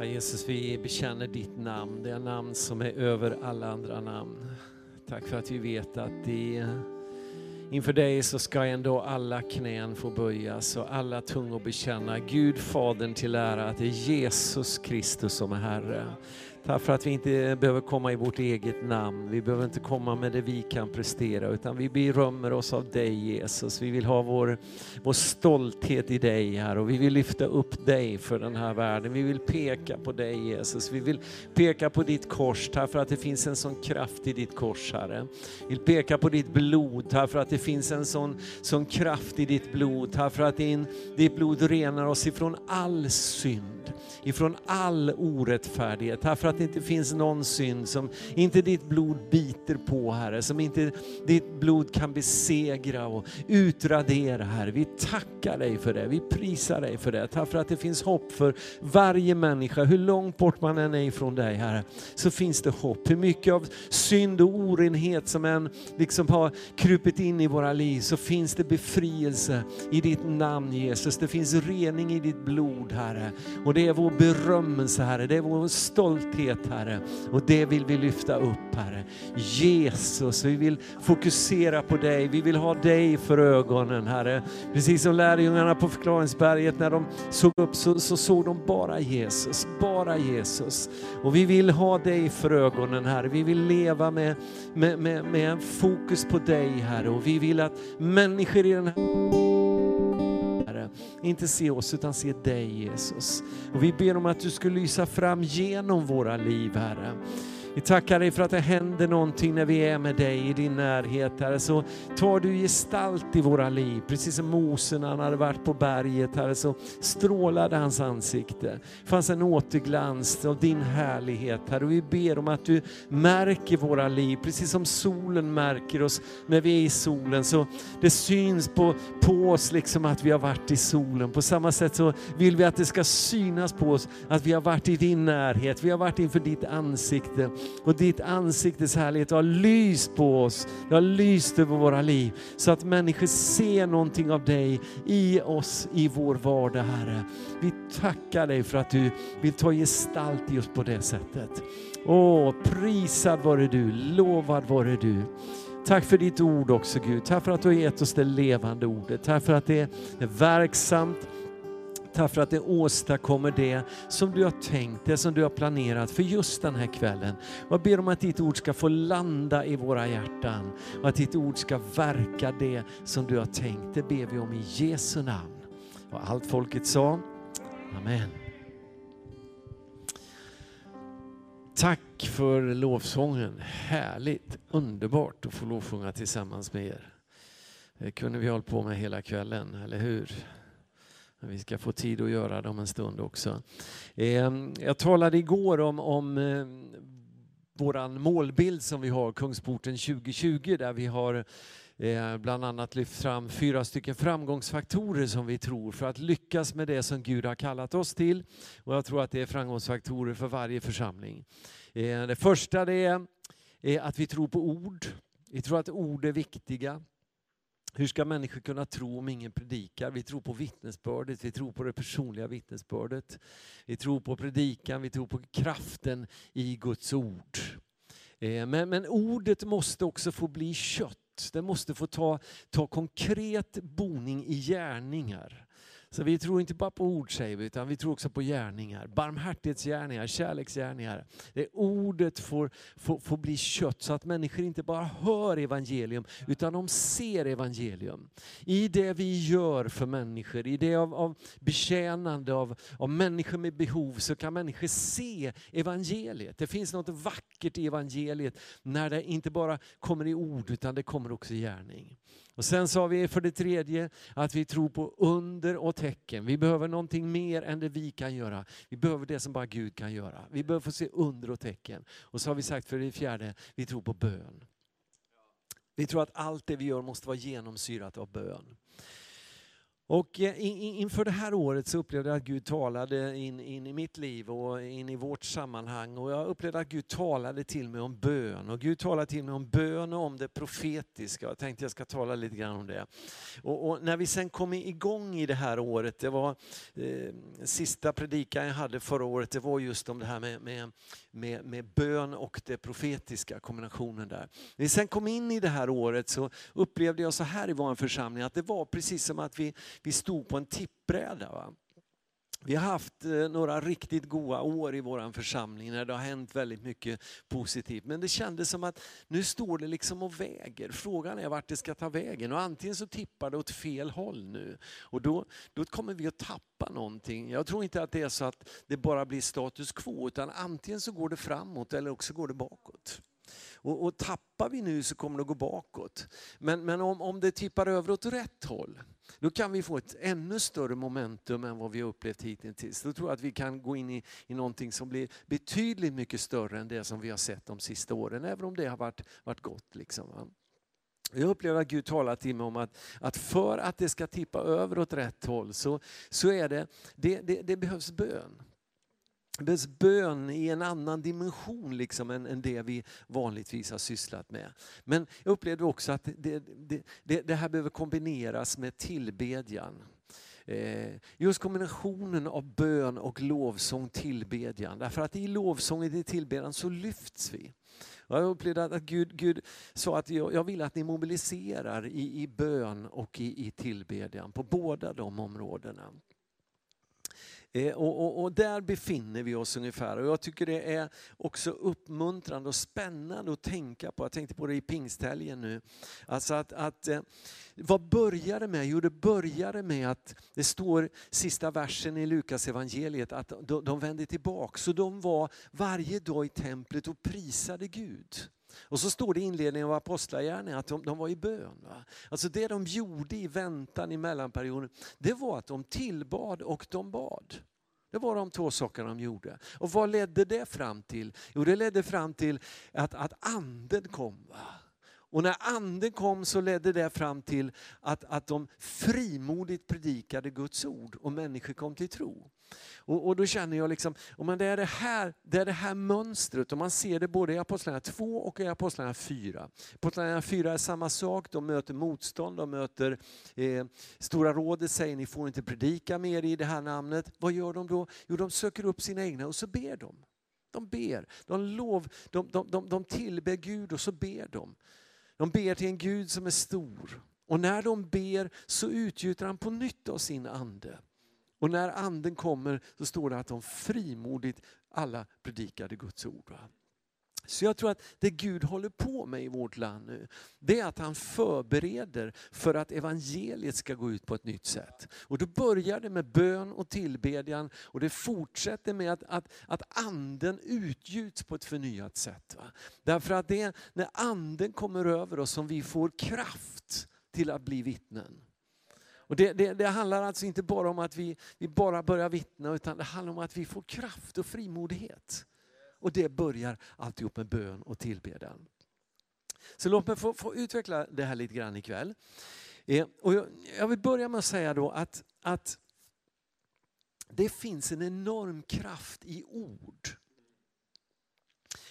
Ja, Jesus, vi bekänner ditt namn, det namn som är över alla andra namn. Tack för att vi vet att det, inför dig så ska ändå alla knän få böjas och alla tungor bekänna Gud Fadern till ära att det är Jesus Kristus som är Herre. Tack för att vi inte behöver komma i vårt eget namn. Vi behöver inte komma med det vi kan prestera utan vi berömmer oss av dig Jesus. Vi vill ha vår, vår stolthet i dig här och vi vill lyfta upp dig för den här världen. Vi vill peka på dig Jesus. Vi vill peka på ditt kors tack för att det finns en sån kraft i ditt kors Herre. Vi vill peka på ditt blod tack för att det finns en sån, sån kraft i ditt blod. Tack för att din, ditt blod renar oss ifrån all synd ifrån all orättfärdighet. Tack för att det inte finns någon synd som inte ditt blod biter på Herre, som inte ditt blod kan besegra och utradera Herre. Vi tackar dig för det, vi prisar dig för det. Tack för att det finns hopp för varje människa, hur långt bort man än är ifrån dig Herre, så finns det hopp. Hur mycket av synd och orenhet som än liksom har krupit in i våra liv så finns det befrielse i ditt namn Jesus. Det finns rening i ditt blod Herre. Och det är vår berömmelse Herre, det är vår stolthet Herre. Och det vill vi lyfta upp Herre. Jesus, vi vill fokusera på dig, vi vill ha dig för ögonen Herre. Precis som lärjungarna på förklaringsberget när de såg upp så, så såg de bara Jesus, bara Jesus. Och vi vill ha dig för ögonen Herre, vi vill leva med, med, med, med fokus på dig Herre. Och vi vill att människor i den här inte se oss utan se dig Jesus. Och vi ber om att du ska lysa fram genom våra liv Herre. Vi tackar dig för att det händer någonting när vi är med dig i din närhet Herre. Så tar du gestalt i våra liv, precis som Mose när han hade varit på berget Herre, så strålade hans ansikte. Det fanns en återglans av din härlighet Herre. Och vi ber om att du märker våra liv, precis som solen märker oss när vi är i solen. Så det syns på, på oss liksom att vi har varit i solen. På samma sätt så vill vi att det ska synas på oss att vi har varit i din närhet, vi har varit inför ditt ansikte och ditt ansiktes härlighet har lyst på oss. Det har lyst över våra liv så att människor ser någonting av dig i oss, i vår vardag Herre. Vi tackar dig för att du vill ta gestalt i oss på det sättet. Åh, prisad vare du, lovad vare du. Tack för ditt ord också Gud. Tack för att du har gett oss det levande ordet. Tack för att det är verksamt, Tack för att det åstadkommer det som du har tänkt, det som du har planerat för just den här kvällen. Jag ber om att ditt ord ska få landa i våra hjärtan och att ditt ord ska verka det som du har tänkt. Det ber vi om i Jesu namn. Och allt folket sa, Amen. Tack för lovsången. Härligt, underbart att få lovsjunga tillsammans med er. Det kunde vi hålla på med hela kvällen, eller hur? Vi ska få tid att göra det om en stund också. Ehm, jag talade igår om, om eh, våran målbild som vi har, Kungsporten 2020, där vi har eh, bland annat lyft fram fyra stycken framgångsfaktorer som vi tror för att lyckas med det som Gud har kallat oss till. Och jag tror att det är framgångsfaktorer för varje församling. Eh, det första det är att vi tror på ord. Vi tror att ord är viktiga. Hur ska människor kunna tro om ingen predikar? Vi tror på vittnesbördet, vi tror på det personliga vittnesbördet. Vi tror på predikan, vi tror på kraften i Guds ord. Eh, men, men ordet måste också få bli kött. Det måste få ta, ta konkret boning i gärningar. Så vi tror inte bara på ord säger vi, utan vi tror också på gärningar. Barmhärtighetsgärningar, kärleksgärningar. Det ordet får, får, får bli kött så att människor inte bara hör evangelium, utan de ser evangelium. I det vi gör för människor, i det av, av betjänande av, av människor med behov, så kan människor se evangeliet. Det finns något vackert i evangeliet när det inte bara kommer i ord, utan det kommer också i gärning. Och sen sa vi för det tredje att vi tror på under och tecken. Vi behöver någonting mer än det vi kan göra. Vi behöver det som bara Gud kan göra. Vi behöver få se under och tecken. Och så har vi sagt för det fjärde, vi tror på bön. Vi tror att allt det vi gör måste vara genomsyrat av bön. Och eh, inför det här året så upplevde jag att Gud talade in, in, i mitt liv och in i vårt sammanhang. Och jag upplevde att Gud talade till mig om bön. Och Gud talade till mig om bön och om det profetiska. Jag tänkte jag ska tala lite grann om det. Och, och när vi sen kom igång i det här året, det var eh, sista predikan jag hade förra året, det var just om det här med, med, med, med bön och det profetiska, kombinationen där. När vi sen kom in i det här året så upplevde jag så här i vår församling, att det var precis som att vi vi stod på en tippbräda. Va? Vi har haft eh, några riktigt goda år i vår församling när det har hänt väldigt mycket positivt. Men det kändes som att nu står det liksom och väger. Frågan är vart det ska ta vägen. Och antingen så tippar det åt fel håll nu. Och då, då kommer vi att tappa någonting. Jag tror inte att det är så att det bara blir status quo. Utan antingen så går det framåt eller också går det bakåt. Och, och tappar vi nu så kommer det att gå bakåt. Men, men om, om det tippar över åt rätt håll, då kan vi få ett ännu större momentum än vad vi har upplevt hittills. Då tror jag att vi kan gå in i, i någonting som blir betydligt mycket större än det som vi har sett de sista åren, även om det har varit, varit gott. Liksom, Jag upplever att Gud talar till mig om att, att för att det ska tippa över åt rätt håll så, så är det, det, det, det behövs bön. Dess bön i en annan dimension liksom än, än det vi vanligtvis har sysslat med. Men jag upplevde också att det, det, det, det här behöver kombineras med tillbedjan. Eh, just kombinationen av bön och lovsång, tillbedjan. Därför att i lovsången, i tillbedjan så lyfts vi. Jag upplevde att Gud, Gud sa att jag, jag vill att ni mobiliserar i, i bön och i, i tillbedjan på båda de områdena. Eh, och, och, och, där befinner vi oss ungefär. Och jag tycker det är också uppmuntrande och spännande att tänka på. Jag tänkte på det i pingsthelgen nu. Alltså att, att, eh, vad började det med? Jo, det började med att det står sista versen i Lukas evangeliet att de, de vände tillbaka. Så de var varje dag i templet och prisade Gud. Och så står det i inledningen av Apostlagärningarna att de, de, var i bön. Va? Alltså det de gjorde i väntan i mellanperioden, det var att de tillbad och de bad. Det var de två sakerna de gjorde. Och vad ledde det fram till? Jo, det ledde fram till att, att anden kom. Va? Och när anden kom så ledde det fram till att, att de frimodigt predikade Guds ord och människor kom till tro. Och, och då känner jag liksom, om det, är det, här, det är det här mönstret, och man ser det både i Apostlagärningarna 2 och i Apostlagärningarna 4. Apostlagärningarna 4 är samma sak, de möter motstånd, de möter eh, Stora rådet säger ni får inte predika mer i det här namnet. Vad gör de då? Jo, de söker upp sina egna och så ber de. De ber, de, lov, de, de, de, de tillber Gud och så ber de. De ber till en Gud som är stor. Och när de ber så utgjuter han på nytt av sin ande. Och när anden kommer så står det att de frimodigt alla predikade Guds ord. Så jag tror att det Gud håller på med i vårt land nu, det är att han förbereder för att evangeliet ska gå ut på ett nytt sätt. Och då börjar det med bön och tillbedjan och det fortsätter med att, att, att anden utgjuts på ett förnyat sätt. Va? Därför att det är när anden kommer över oss som vi får kraft till att bli vittnen. Och det, det, det, handlar alltså inte bara om att vi, vi bara börjar vittna, utan det handlar om att vi får kraft och frimodighet. Och det börjar alltihop med bön och tillbedjan. Så låt mig få, få, utveckla det här lite grann ikväll. Eh, och jag, jag, vill börja med att säga då att, att det finns en enorm kraft i ord.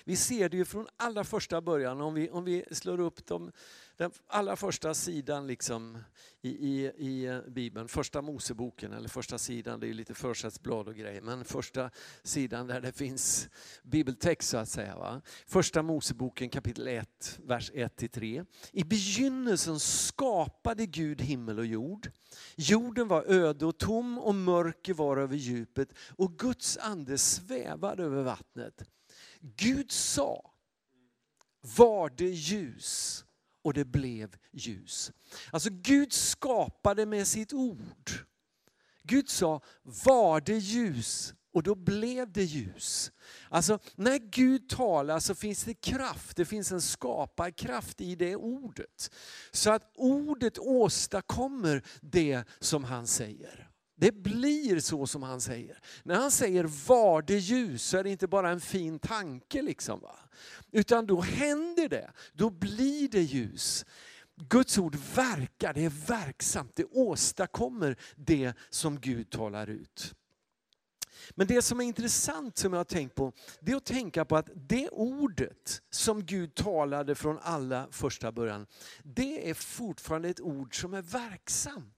Vi ser det ju från allra första början om vi, om vi slår upp de den allra första sidan liksom i, i, i Bibeln, första Moseboken, eller första sidan, det är lite försättsblad och grejer, men första sidan där det finns bibeltext så att säga. Va? Första Moseboken kapitel 1, vers 1-3. I begynnelsen skapade Gud himmel och jord. Jorden var öde och tom och mörker var över djupet och Guds ande svävade över vattnet. Gud sa, var det ljus och det blev ljus. Alltså Gud skapade med sitt ord. Gud sa, var det ljus och då blev det ljus. Alltså när Gud talar så finns det kraft, det finns en skaparkraft i det ordet. Så att ordet åstadkommer det som han säger. Det blir så som han säger. När han säger var det ljus så är det inte bara en fin tanke. liksom va? Utan då händer det, då blir det ljus. Guds ord verkar, det är verksamt, det åstadkommer det som Gud talar ut. Men det som är intressant som jag har tänkt på, det är att tänka på att det ordet som Gud talade från alla första början, det är fortfarande ett ord som är verksamt.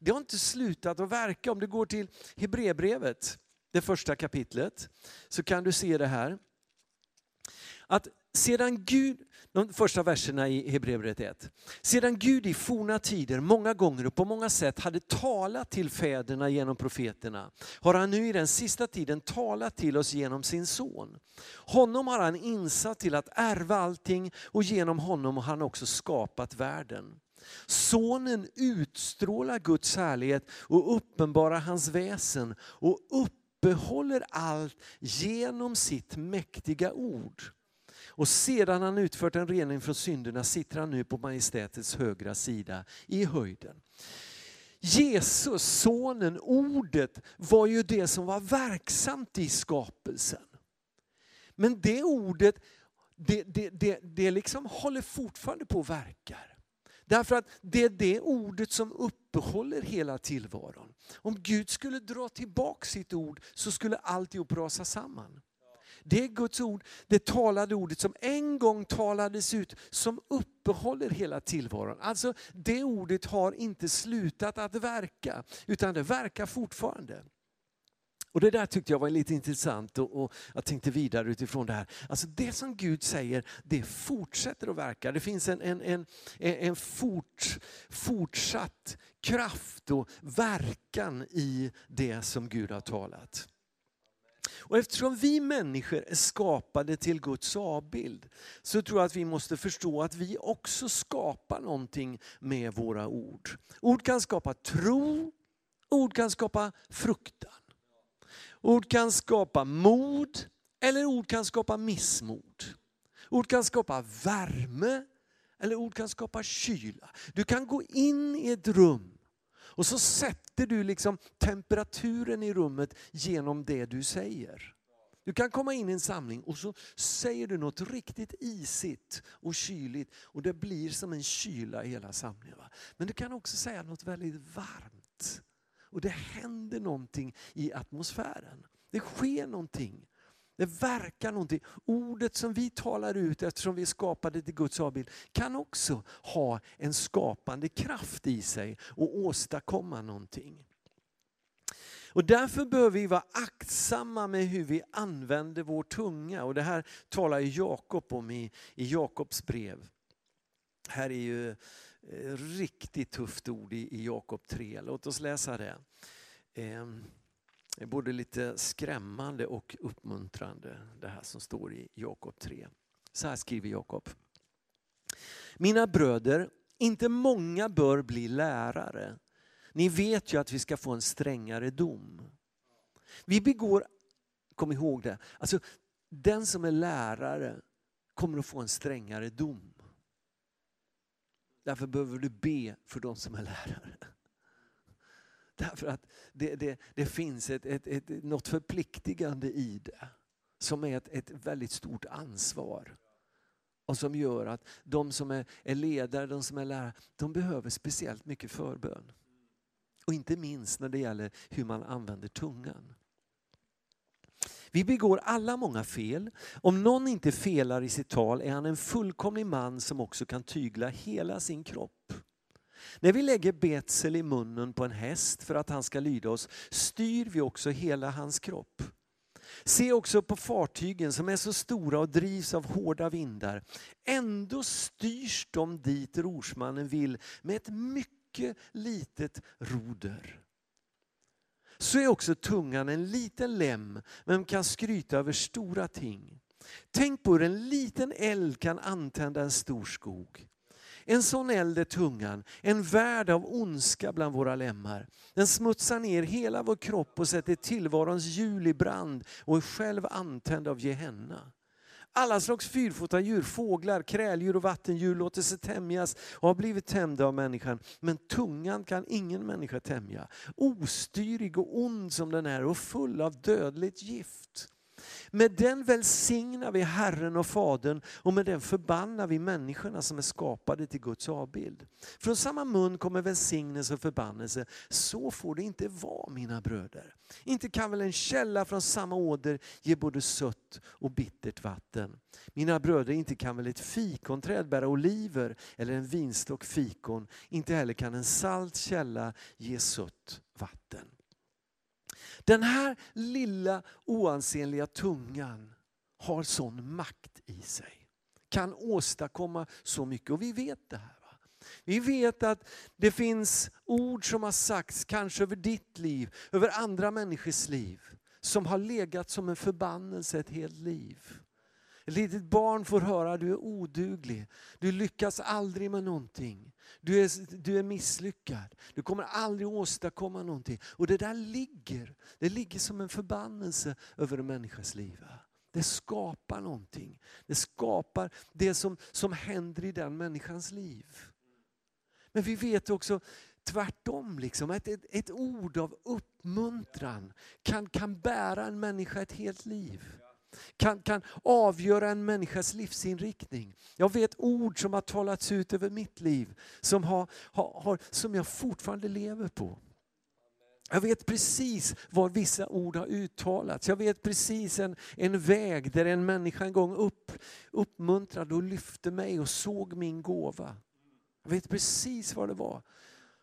Det har inte slutat att verka. Om du går till Hebreerbrevet, det första kapitlet, så kan du se det här. Att sedan Gud, de första verserna i Hebreerbrevet 1. Sedan Gud i forna tider många gånger och på många sätt hade talat till fäderna genom profeterna, har han nu i den sista tiden talat till oss genom sin son. Honom har han insatt till att ärva allting och genom honom har han också skapat världen. Sonen utstrålar Guds härlighet och uppenbarar hans väsen och uppehåller allt genom sitt mäktiga ord. Och sedan han utfört en rening från synderna sitter han nu på majestätets högra sida i höjden. Jesus, sonen, ordet var ju det som var verksamt i skapelsen. Men det ordet, det, det, det, det liksom håller fortfarande på att verka. Därför att det är det ordet som uppehåller hela tillvaron. Om Gud skulle dra tillbaka sitt ord så skulle alltihop rasa samman. Det är Guds ord, det talade ordet som en gång talades ut, som uppehåller hela tillvaron. Alltså det ordet har inte slutat att verka, utan det verkar fortfarande. Och Det där tyckte jag var lite intressant och, och, jag tänkte vidare utifrån det här. Alltså det som Gud säger, det fortsätter att verka. Det finns en, en, en, en fort, fortsatt kraft och verkan i det som Gud har talat. Och eftersom vi människor är skapade till Guds avbild så tror jag att vi måste förstå att vi också skapar någonting med våra ord. Ord kan skapa tro, ord kan skapa fruktan. Ord kan skapa mod eller ord kan skapa missmod. Ord kan skapa värme eller ord kan skapa kyla. Du kan gå in i ett rum och så sätter du liksom temperaturen i rummet genom det du säger. Du kan komma in i en samling och så säger du något riktigt isigt och kyligt och det blir som en kyla i hela samlingen. Men du kan också säga något väldigt varmt. Och det händer någonting i atmosfären. Det sker någonting. Det verkar någonting. Ordet som vi talar ut eftersom vi är skapade till Guds avbild kan också ha en skapande kraft i sig och åstadkomma någonting. Och därför behöver vi vara aktsamma med hur vi använder vår tunga. Och det här talar Jakob om i, i Jakobs brev. Här är ju riktigt tufft ord i, Jakob 3. Låt oss läsa det. Ehm, det är både lite skrämmande och uppmuntrande det här som står i Jakob 3. Så här skriver Jakob. Mina bröder, inte många bör bli lärare. Ni vet ju att vi ska få en strängare dom. Vi begår, kom ihåg det, alltså den som är lärare kommer att få en strängare dom. Därför behöver du be för de som är lärare. Därför att det, det, det finns ett, ett, ett, något förpliktigande i det. Som är ett, ett väldigt stort ansvar. Och som gör att de som är, är ledare, de som är lärare, de behöver speciellt mycket förbön. Och inte minst när det gäller hur man använder tungan. Vi begår alla många fel. Om någon inte felar i sitt tal är han en fullkomlig man som också kan tygla hela sin kropp. När vi lägger betsel i munnen på en häst för att han ska lyda oss styr vi också hela hans kropp. Se också på fartygen som är så stora och drivs av hårda vindar. Ändå styrs de dit rorsmannen vill med ett mycket litet roder. Så är också tungan en liten lem men kan skryta över stora ting. Tänk på hur en liten eld kan antända en stor skog. En sån eld är tungan, en värld av ondska bland våra lemmar. Den smutsar ner hela vår kropp och sätter tillvarons hjul i brand och är själv antänd av Gehenna. Alla slags fyrfota djur, fåglar, kräldjur och vattendjur låter sig tämjas och har blivit tämjda av människan. Men tungan kan ingen människa tämja. Ostyrig och ond som den är och full av dödligt gift. Med den välsignar vi Herren och Fadern och med den förbannar vi människorna som är skapade till Guds avbild. Från samma mun kommer välsignelse och förbannelse. Så får det inte vara mina bröder. Inte kan väl en källa från samma åder ge både sött och bittert vatten. Mina bröder, inte kan väl ett fikonträd bära oliver eller en vinstock fikon. Inte heller kan en salt källa ge sött vatten. Den här lilla oansenliga tungan har sån makt i sig. Kan åstadkomma så mycket och vi vet det här. Vi vet att det finns ord som har sagts, kanske över ditt liv, över andra människors liv, som har legat som en förbannelse ett helt liv. Ett litet barn får höra att du är oduglig, du lyckas aldrig med någonting. Du är, du är misslyckad, du kommer aldrig åstadkomma någonting. Och det där ligger, det ligger som en förbannelse över en människas liv. Det skapar någonting. Det skapar det som, som händer i den människans liv. Men vi vet också tvärtom, liksom, att ett, ett ord av uppmuntran kan, kan bära en människa ett helt liv kan, kan avgöra en människas livsinriktning. Jag vet ord som har talats ut över mitt liv som, har, har, har, som jag fortfarande lever på. Jag vet precis var vissa ord har uttalats. Jag vet precis en, en väg där en människa en gång upp, uppmuntrade och lyfte mig och såg min gåva. Jag vet precis vad det var.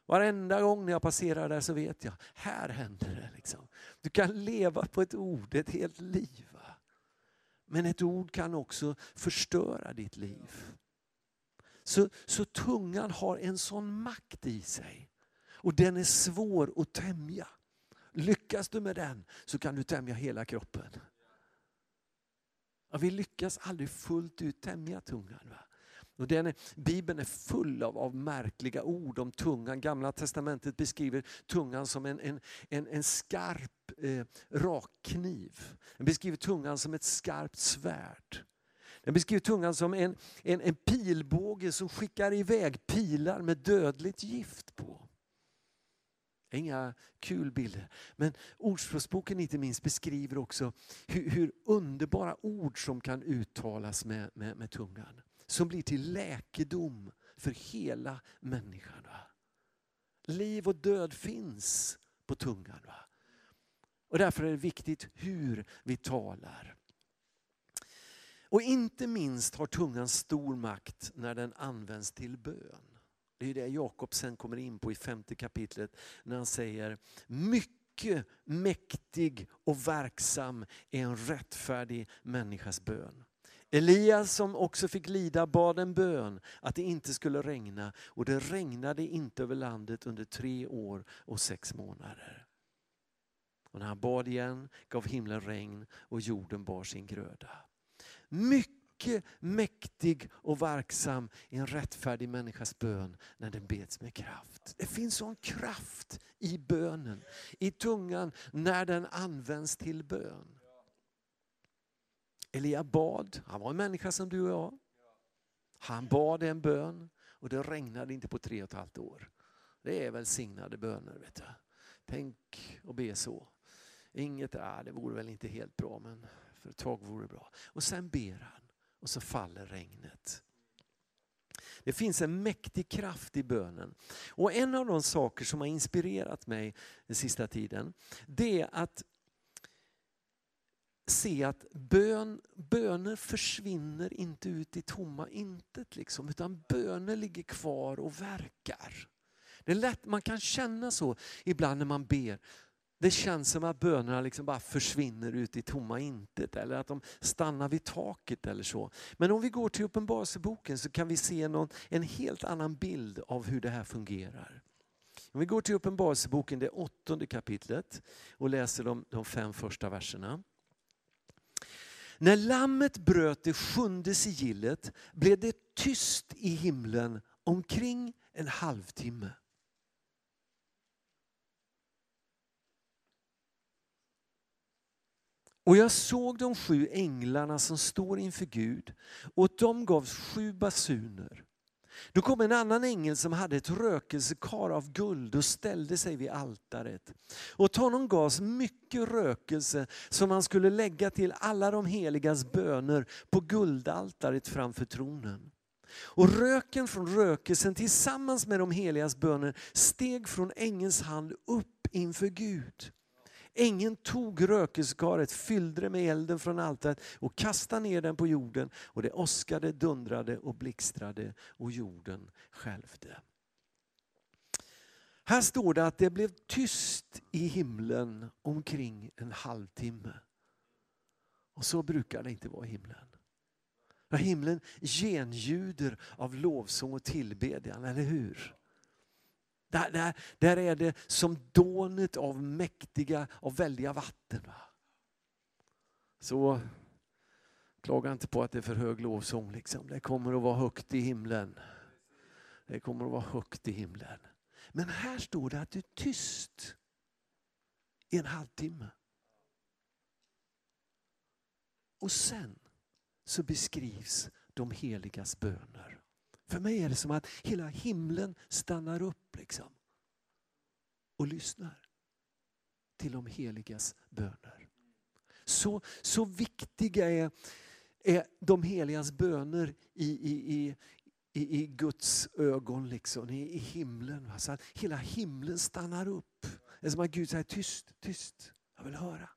Varenda gång jag passerar där så vet jag, här händer det. Liksom. Du kan leva på ett ord ett helt liv. Men ett ord kan också förstöra ditt liv. Så, så tungan har en sån makt i sig. Och den är svår att tämja. Lyckas du med den så kan du tämja hela kroppen. Ja, vi lyckas aldrig fullt ut tämja tungan. Va? Och den är, Bibeln är full av, av märkliga ord om tungan. Gamla testamentet beskriver tungan som en, en, en, en skarp eh, rakkniv. Den beskriver tungan som ett skarpt svärd. Den beskriver tungan som en, en, en pilbåge som skickar iväg pilar med dödligt gift på. Inga kul bilder. Men Ordspråksboken inte minst beskriver också hur, hur underbara ord som kan uttalas med, med, med tungan som blir till läkedom för hela människan. Va? Liv och död finns på tungan. Va? Och Därför är det viktigt hur vi talar. Och inte minst har tungan stor makt när den används till bön. Det är det Jakob sen kommer in på i femte kapitlet när han säger mycket mäktig och verksam är en rättfärdig människas bön. Elias som också fick lida bad en bön att det inte skulle regna och det regnade inte över landet under tre år och sex månader. Och när han bad igen gav himlen regn och jorden bar sin gröda. Mycket mäktig och verksam i en rättfärdig människas bön när den beds med kraft. Det finns sån kraft i bönen, i tungan när den används till bön. Elia bad, han var en människa som du och jag. Han bad en bön och det regnade inte på tre och ett halvt år. Det är välsignade böner. Vet du. Tänk och be så. Inget, äh, det vore väl inte helt bra men för ett tag vore det bra. Och sen ber han och så faller regnet. Det finns en mäktig kraft i bönen. Och en av de saker som har inspirerat mig den sista tiden, det är att se att bön, böner försvinner inte ut i tomma intet, liksom, utan böner ligger kvar och verkar. Det är lätt, man kan känna så ibland när man ber. Det känns som att bönerna liksom bara försvinner ut i tomma intet eller att de stannar vid taket eller så. Men om vi går till Uppenbarelseboken så kan vi se någon, en helt annan bild av hur det här fungerar. Om vi går till Uppenbarelseboken, det åttonde kapitlet och läser de, de fem första verserna. När lammet bröt det sjunde sigillet blev det tyst i himlen omkring en halvtimme. Och jag såg de sju änglarna som står inför Gud och de gavs sju basuner. Då kom en annan ängel som hade ett rökelsekar av guld och ställde sig vid altaret. Åt honom gavs mycket rökelse som han skulle lägga till alla de heligas böner på guldaltaret framför tronen. Och röken från rökelsen tillsammans med de heligas böner steg från ängelns hand upp inför Gud. Ängeln tog rökelsekaret, fyllde det med elden från altaret och kastade ner den på jorden. Och det åskade, dundrade och blixtrade och jorden skälvde. Här står det att det blev tyst i himlen omkring en halvtimme. Och så brukar det inte vara i himlen. Himlen genljuder av lovsång och tillbedjan, eller hur? Där, där, där är det som dånet av mäktiga, av väldiga vatten. Va? Så klaga inte på att det är för hög lovsång. Liksom. Det kommer att vara högt i himlen. Det kommer att vara högt i himlen. Men här står det att det är tyst i en halvtimme. Och sen så beskrivs de heligas böner. För mig är det som att hela himlen stannar upp liksom och lyssnar till de heligas böner. Så, så viktiga är, är de heligas böner i, i, i, i, i Guds ögon, liksom, i, i himlen. Va? Så att hela himlen stannar upp. Det är som att Gud säger tyst, tyst, jag vill höra.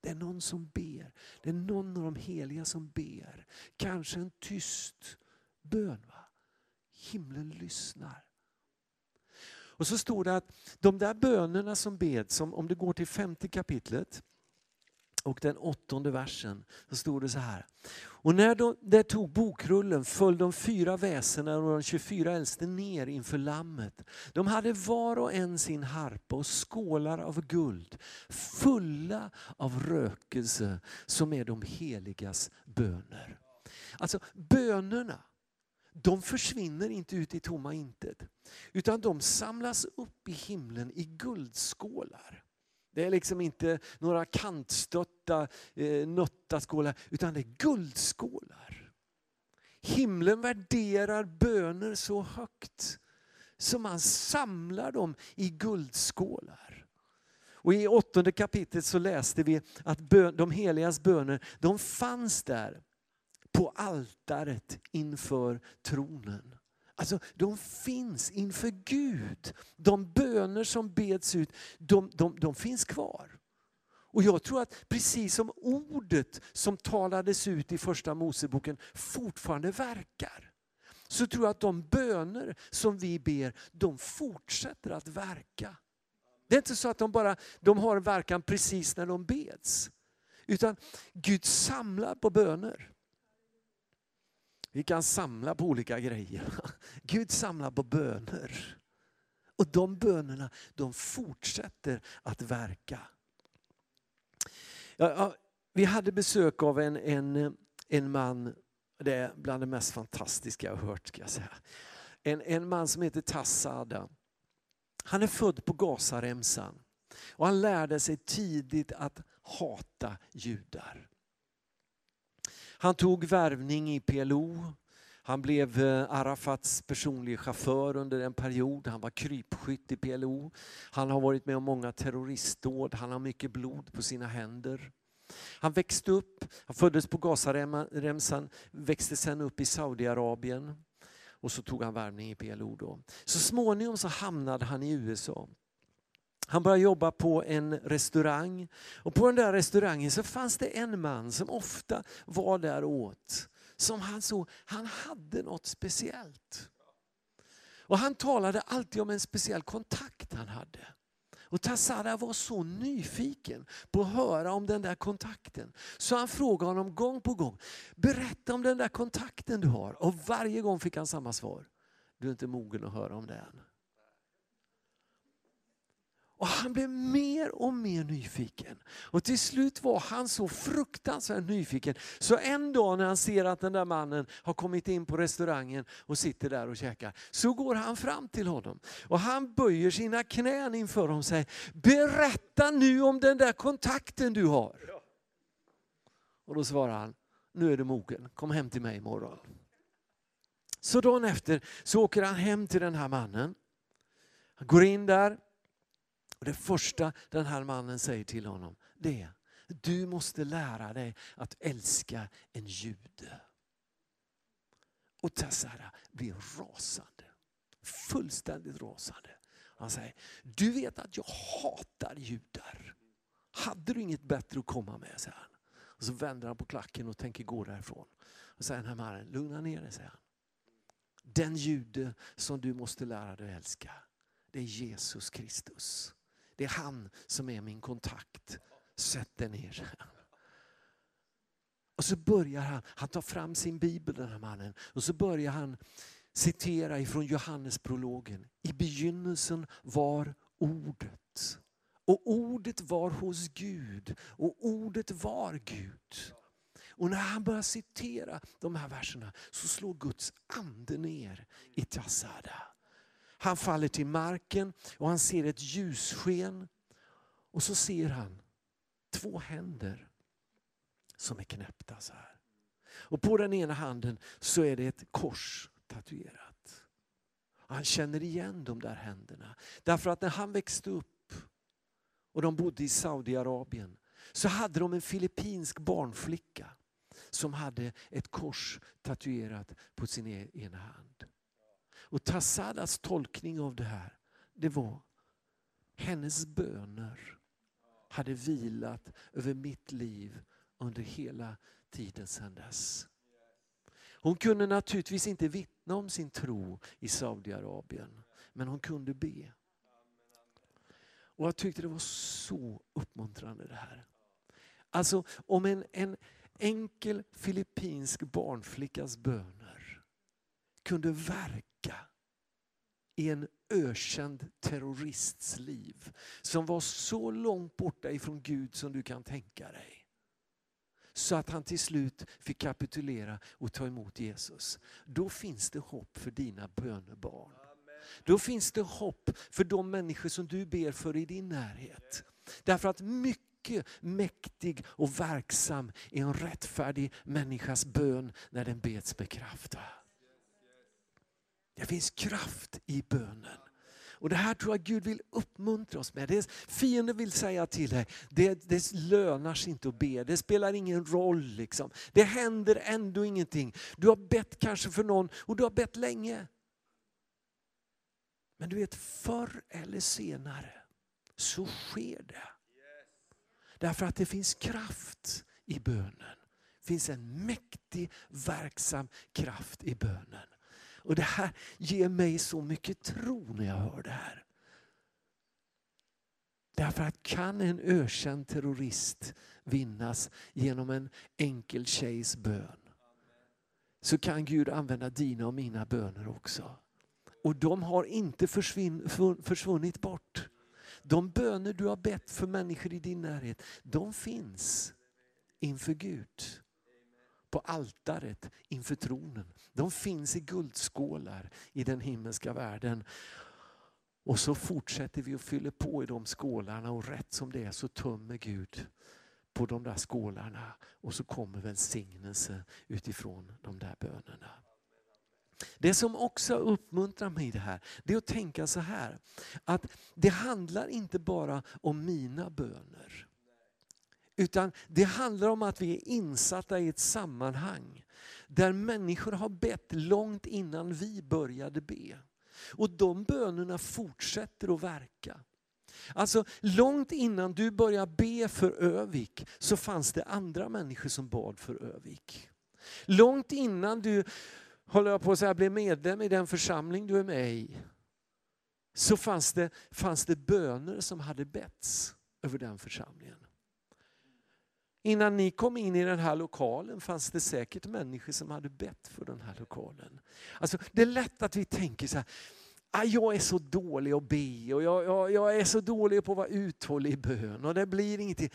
Det är någon som ber. Det är någon av de heliga som ber. Kanske en tyst bön. Va? Himlen lyssnar. Och så står det att de där bönerna som beds, om det går till femte kapitlet och den åttonde versen, så står det så här. Och när de där tog bokrullen föll de fyra väsena och de 24 äldste ner inför lammet. De hade var och en sin harpa och skålar av guld fulla av rökelse som är de heligas böner. Alltså bönerna de försvinner inte ut i tomma intet. Utan de samlas upp i himlen i guldskålar. Det är liksom inte några kantstötta, eh, nöttaskålar, utan det är guldskålar. Himlen värderar böner så högt så man samlar dem i guldskålar. Och I åttonde kapitlet så läste vi att bön, de heligas böner de fanns där på altaret inför tronen. Alltså de finns inför Gud. De böner som beds ut, de, de, de finns kvar. Och jag tror att precis som ordet som talades ut i första Moseboken fortfarande verkar. Så tror jag att de böner som vi ber, de fortsätter att verka. Det är inte så att de bara de har verkan precis när de beds. Utan Gud samlar på böner. Vi kan samla på olika grejer. Gud samlar på böner. Och de bönerna de fortsätter att verka. Ja, vi hade besök av en, en, en man, det är bland det mest fantastiska jag har hört. Ska jag säga. En, en man som heter Tassada. Han är född på Gazaremsan. Och han lärde sig tidigt att hata judar. Han tog värvning i PLO. Han blev eh, Arafats personliga chaufför under en period. Han var krypskytt i PLO. Han har varit med om många terroristdåd. Han har mycket blod på sina händer. Han växte upp, han föddes på Gazaremsan, växte sen upp i Saudiarabien. Och så tog han värvning i PLO. Då. Så småningom så hamnade han i USA. Han började jobba på en restaurang och på den där restaurangen så fanns det en man som ofta var där åt. Som han såg, han hade något speciellt. Och han talade alltid om en speciell kontakt han hade. Och Tassara var så nyfiken på att höra om den där kontakten. Så han frågade honom gång på gång, berätta om den där kontakten du har. Och varje gång fick han samma svar, du är inte mogen att höra om det än. Och han blev mer och mer nyfiken. Och till slut var han så fruktansvärt nyfiken. Så en dag när han ser att den där mannen har kommit in på restaurangen och sitter där och käkar. Så går han fram till honom. Och han böjer sina knän inför honom och säger, berätta nu om den där kontakten du har. Och då svarar han, nu är du mogen, kom hem till mig imorgon. Så dagen efter så åker han hem till den här mannen. Han går in där. Och det första den här mannen säger till honom det är du måste lära dig att älska en jude. Och Tassara blir rasande. Fullständigt rasande. Han säger, du vet att jag hatar judar. Hade du inget bättre att komma med? säger han. Och så vänder han på klacken och tänker gå därifrån. Och säger den här mannen, lugna ner dig, säger han. Den jude som du måste lära dig att älska, det är Jesus Kristus. Det är han som är min kontakt. Sätt dig ner. Och så börjar han, han tar fram sin bibel den här mannen. Och så börjar han citera ifrån Johannesprologen. I begynnelsen var ordet. Och ordet var hos Gud och ordet var Gud. Och när han börjar citera de här verserna så slår Guds ande ner i Tassada. Han faller till marken och han ser ett ljussken. Och så ser han två händer som är knäppta så här. Och på den ena handen så är det ett kors tatuerat. Han känner igen de där händerna. Därför att när han växte upp och de bodde i Saudiarabien så hade de en filippinsk barnflicka som hade ett kors tatuerat på sin e-, ena hand. Och Tassadas tolkning av det här, det var hennes böner hade vilat över mitt liv under hela tiden sedan dess. Hon kunde naturligtvis inte vittna om sin tro i Saudiarabien, men hon kunde be. Och Jag tyckte det var så uppmuntrande det här. Alltså om en, en enkel filippinsk barnflickas böner kunde verka en ökänd terrorists liv som var så långt borta ifrån Gud som du kan tänka dig. Så att han till slut fick kapitulera och ta emot Jesus. Då finns det hopp för dina bönebarn. Då finns det hopp för de människor som du ber för i din närhet. Därför att mycket mäktig och verksam är en rättfärdig människas bön när den beds med kraft. Det finns kraft i bönen. Och Det här tror jag Gud vill uppmuntra oss med. Det fienden vill säga till dig, det, det lönar sig inte att be, det spelar ingen roll. Liksom. Det händer ändå ingenting. Du har bett kanske för någon och du har bett länge. Men du vet, förr eller senare så sker det. Därför att det finns kraft i bönen. Det finns en mäktig, verksam kraft i bönen. Och Det här ger mig så mycket tro när jag hör det här. Därför att kan en ökänd terrorist vinnas genom en enkel tjejs bön så kan Gud använda dina och mina böner också. Och de har inte försvunnit bort. De böner du har bett för människor i din närhet, de finns inför Gud på altaret inför tronen. De finns i guldskålar i den himmelska världen. Och så fortsätter vi och fyller på i de skålarna och rätt som det är så tömmer Gud på de där skålarna och så kommer välsignelse utifrån de där bönerna. Det som också uppmuntrar mig i det här, det är att tänka så här. Att det handlar inte bara om mina böner. Utan det handlar om att vi är insatta i ett sammanhang där människor har bett långt innan vi började be. Och de bönerna fortsätter att verka. Alltså långt innan du började be för Övik så fanns det andra människor som bad för Övik. Långt innan du håller jag på att säga, blev medlem i den församling du är med i så fanns det, fanns det böner som hade betts över den församlingen. Innan ni kom in i den här lokalen fanns det säkert människor som hade bett för den här lokalen. Alltså, det är lätt att vi tänker så här, ah, jag är så dålig att be och jag, jag, jag är så dålig på att vara uthållig i bön och det blir ingenting.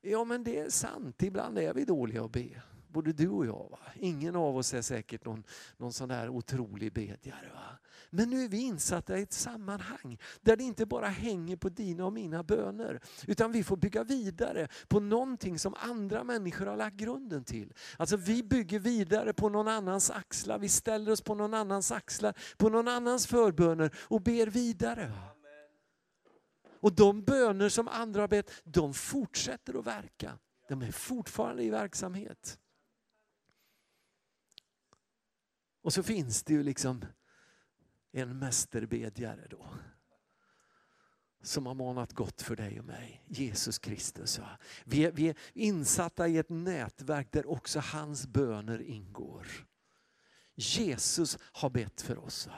Ja men det är sant, ibland är vi dåliga att be. både du och jag. Va? Ingen av oss är säkert någon, någon sån där otrolig bedjare. Va? Men nu är vi insatta i ett sammanhang där det inte bara hänger på dina och mina böner. Utan vi får bygga vidare på någonting som andra människor har lagt grunden till. Alltså vi bygger vidare på någon annans axlar, vi ställer oss på någon annans axlar, på någon annans förböner och ber vidare. Och de böner som andra har bett, de fortsätter att verka. De är fortfarande i verksamhet. Och så finns det ju liksom en mästerbedjare då. Som har manat gott för dig och mig. Jesus Kristus. Vi är, vi är insatta i ett nätverk där också hans böner ingår. Jesus har bett för oss.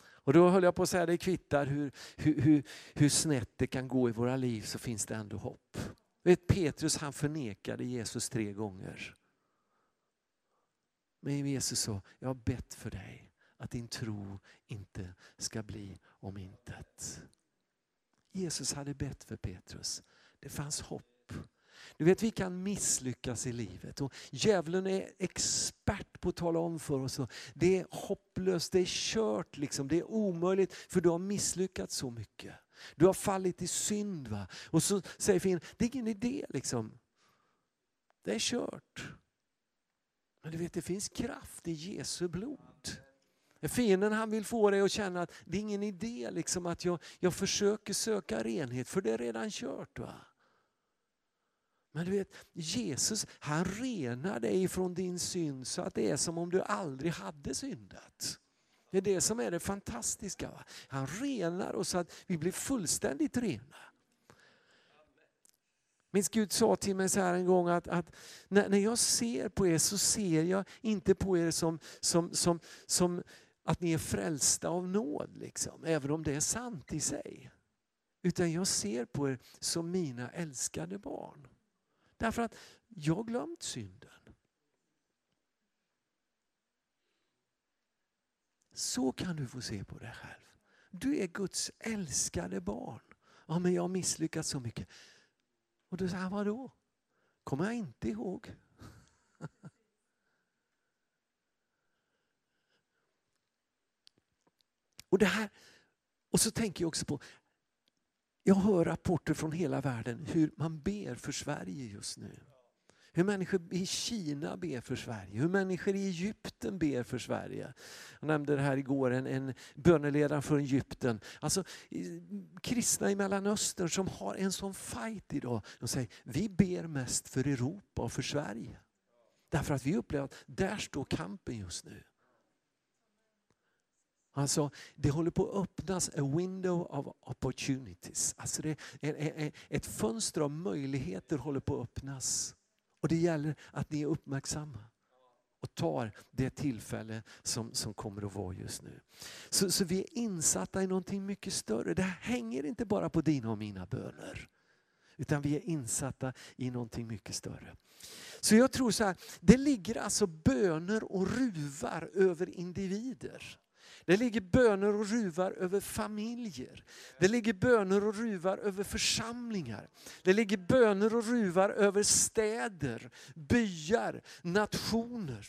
Och då höll jag på att säga, det kvittar hur, hur, hur, hur snett det kan gå i våra liv så finns det ändå hopp. Vet, Petrus han förnekade Jesus tre gånger. Men Jesus sa, jag har bett för dig att din tro inte ska bli om intet. Jesus hade bett för Petrus. Det fanns hopp. Du vet vi kan misslyckas i livet och djävulen är expert på att tala om för oss och det är hopplöst, det är kört, liksom. det är omöjligt för du har misslyckats så mycket. Du har fallit i synd. Va? Och så säger fienden, det är ingen idé liksom. Det är kört. Men du vet det finns kraft i Jesu blod. Fienden han vill få dig att känna att det är ingen idé liksom att jag, jag försöker söka renhet för det är redan kört. Va? Men du vet, Jesus han renar dig från din synd så att det är som om du aldrig hade syndat. Det är det som är det fantastiska. Va? Han renar oss så att vi blir fullständigt rena. Min Gud sa till mig så här en gång att, att när, när, jag ser på er så ser jag inte på er som, som, som, som att ni är frälsta av nåd, liksom, även om det är sant i sig. Utan jag ser på er som mina älskade barn. Därför att jag har glömt synden. Så kan du få se på dig själv. Du är Guds älskade barn. Ja, men jag har misslyckats så mycket. Och du säger, vadå? Kommer jag inte ihåg? och det här, och så tänker jag också på, jag hör rapporter från hela världen hur man ber för Sverige just nu. Hur människor i Kina ber för Sverige, hur människor i Egypten ber för Sverige. Jag nämnde det här igår, en, en böneledare från Egypten. Alltså kristna i Mellanöstern som har en sån fight idag. De säger, vi ber mest för Europa och för Sverige. Därför att vi upplever att där står kampen just nu. Alltså, det håller på att öppnas a window of opportunities. Alltså det, ett fönster av möjligheter håller på att öppnas. Och det gäller att ni är uppmärksamma och tar det tillfälle som, som kommer att vara just nu. Så, så vi är insatta i någonting mycket större. Det hänger inte bara på dina och mina böner. Utan vi är insatta i någonting mycket större. Så jag tror så här, det ligger alltså böner och ruvar över individer. Det ligger böner och ruvar över familjer. Det ligger böner och ruvar över församlingar. Det ligger böner och ruvar över städer, byar, nationer.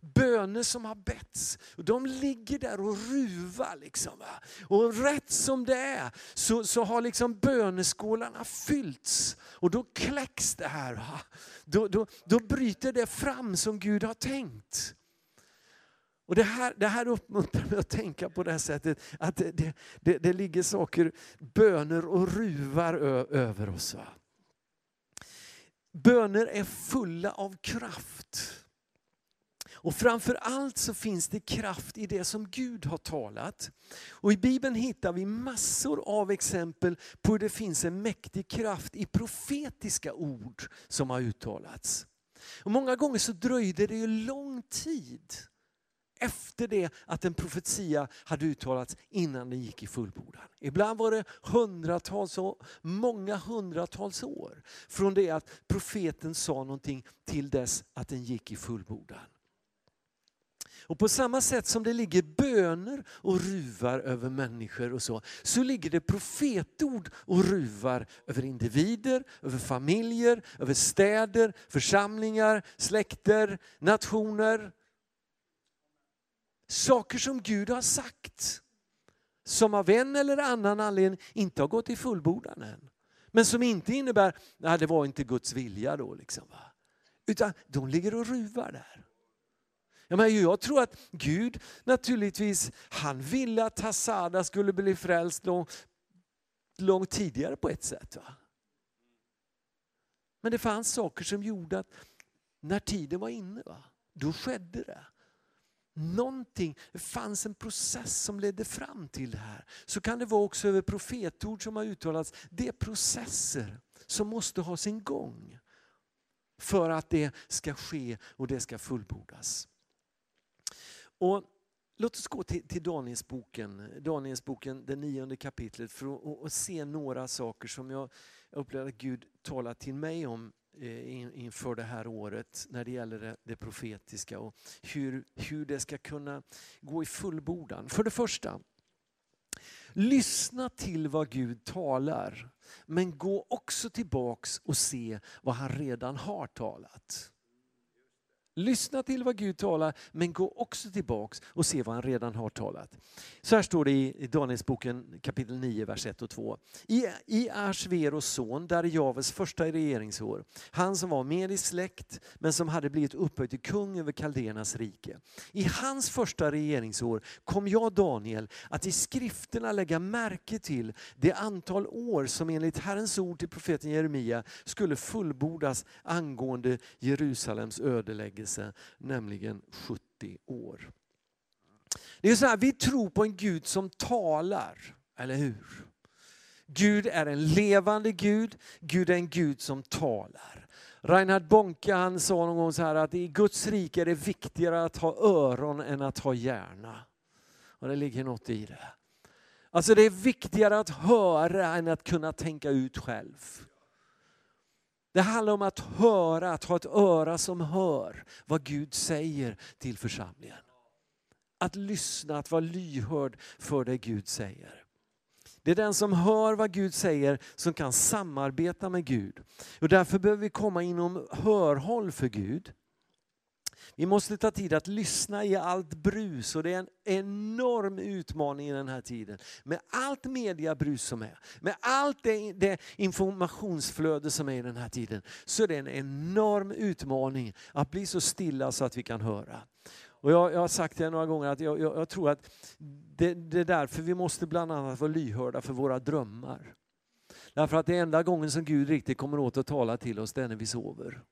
Böner som har betts. De ligger där och ruvar. Liksom, va? Och rätt som det är så, så har liksom böneskålarna fyllts. Och då kläcks det här. Va? Då, då, då bryter det fram som Gud har tänkt. Och det här, det här uppmuntrar mig att tänka på det här sättet, att det, det, det, det ligger saker, böner och ruvar ö, över oss. Va? Böner är fulla av kraft. Och framför allt så finns det kraft i det som Gud har talat. Och I Bibeln hittar vi massor av exempel på hur det finns en mäktig kraft i profetiska ord som har uttalats. Och Många gånger så dröjde det ju lång tid efter det att en profetia hade uttalats innan den gick i fullbordan. Ibland var det hundratals år, många hundratals år från det att profeten sa någonting till dess att den gick i fullbordan. Och på samma sätt som det ligger böner och ruvar över människor och så, så ligger det profetord och ruvar över individer, över familjer, över städer, församlingar, släkter, nationer. Saker som Gud har sagt, som av en eller annan anledning inte har gått i fullbordan än. Men som inte innebär, nej det var inte Guds vilja då. Liksom, va? Utan de ligger och ruvar där. Jag, menar, jag tror att Gud naturligtvis, han ville att Hassada skulle bli frälst långt, långt tidigare på ett sätt. Va? Men det fanns saker som gjorde att när tiden var inne, va? då skedde det. Någonting, det fanns en process som ledde fram till det här. Så kan det vara också över profetord som har uttalats. Det är processer som måste ha sin gång för att det ska ske och det ska fullbordas. Och låt oss gå till, till Danielsboken, Danielsboken, det nionde kapitlet för att och, och se några saker som jag upplever att Gud talar till mig om Eh, inför det här året när det gäller det, profetiska och hur, hur det ska kunna gå i fullbordan. För det första, lyssna till vad Gud talar men gå också tillbaks och se vad han redan har talat. Lyssna till vad Gud talar, men gå också tillbaks och se vad han redan har talat. Så här står det i Danielsboken kapitel 9, vers 1 och 2. I, i Ashveros son, där Javes första regeringsår, han som var med i släkt, men som hade blivit upphöjd till kung över Kaldernas rike. I hans första regeringsår kom jag, Daniel, att i skrifterna lägga märke till det antal år som enligt Herrens ord till profeten Jeremia skulle fullbordas angående Jerusalems ödeläggelse befrielse, nämligen 70 år. Det är så här, vi tror på en Gud som talar, eller hur? Gud är en levande Gud, Gud är en Gud som talar. Reinhard Bonke han sa någon gång så här att i Guds rike är det viktigare att ha öron än att ha hjärna. Och det ligger något i det. Alltså det är viktigare att höra än att kunna tänka ut själv. Det handlar om att höra, att ha ett öra som hör vad Gud säger till församlingen. Att lyssna, att vara lyhörd för det Gud säger. Det är den som hör vad Gud säger som kan samarbeta med Gud. Och därför behöver vi komma inom hörhåll för Gud. Vi måste ta tid att lyssna i allt brus och det är en enorm utmaning i den här tiden. Med allt mediabrus som är, med allt det, det informationsflöde som är i den här tiden, så är det en enorm utmaning att bli så stilla så att vi kan höra. Och jag, jag har sagt det några gånger att jag, jag, jag tror att det, det är därför vi måste bland annat vara lyhörda för våra drömmar. Därför att det enda gången som Gud riktigt kommer åt att tala till oss, det är när vi sover.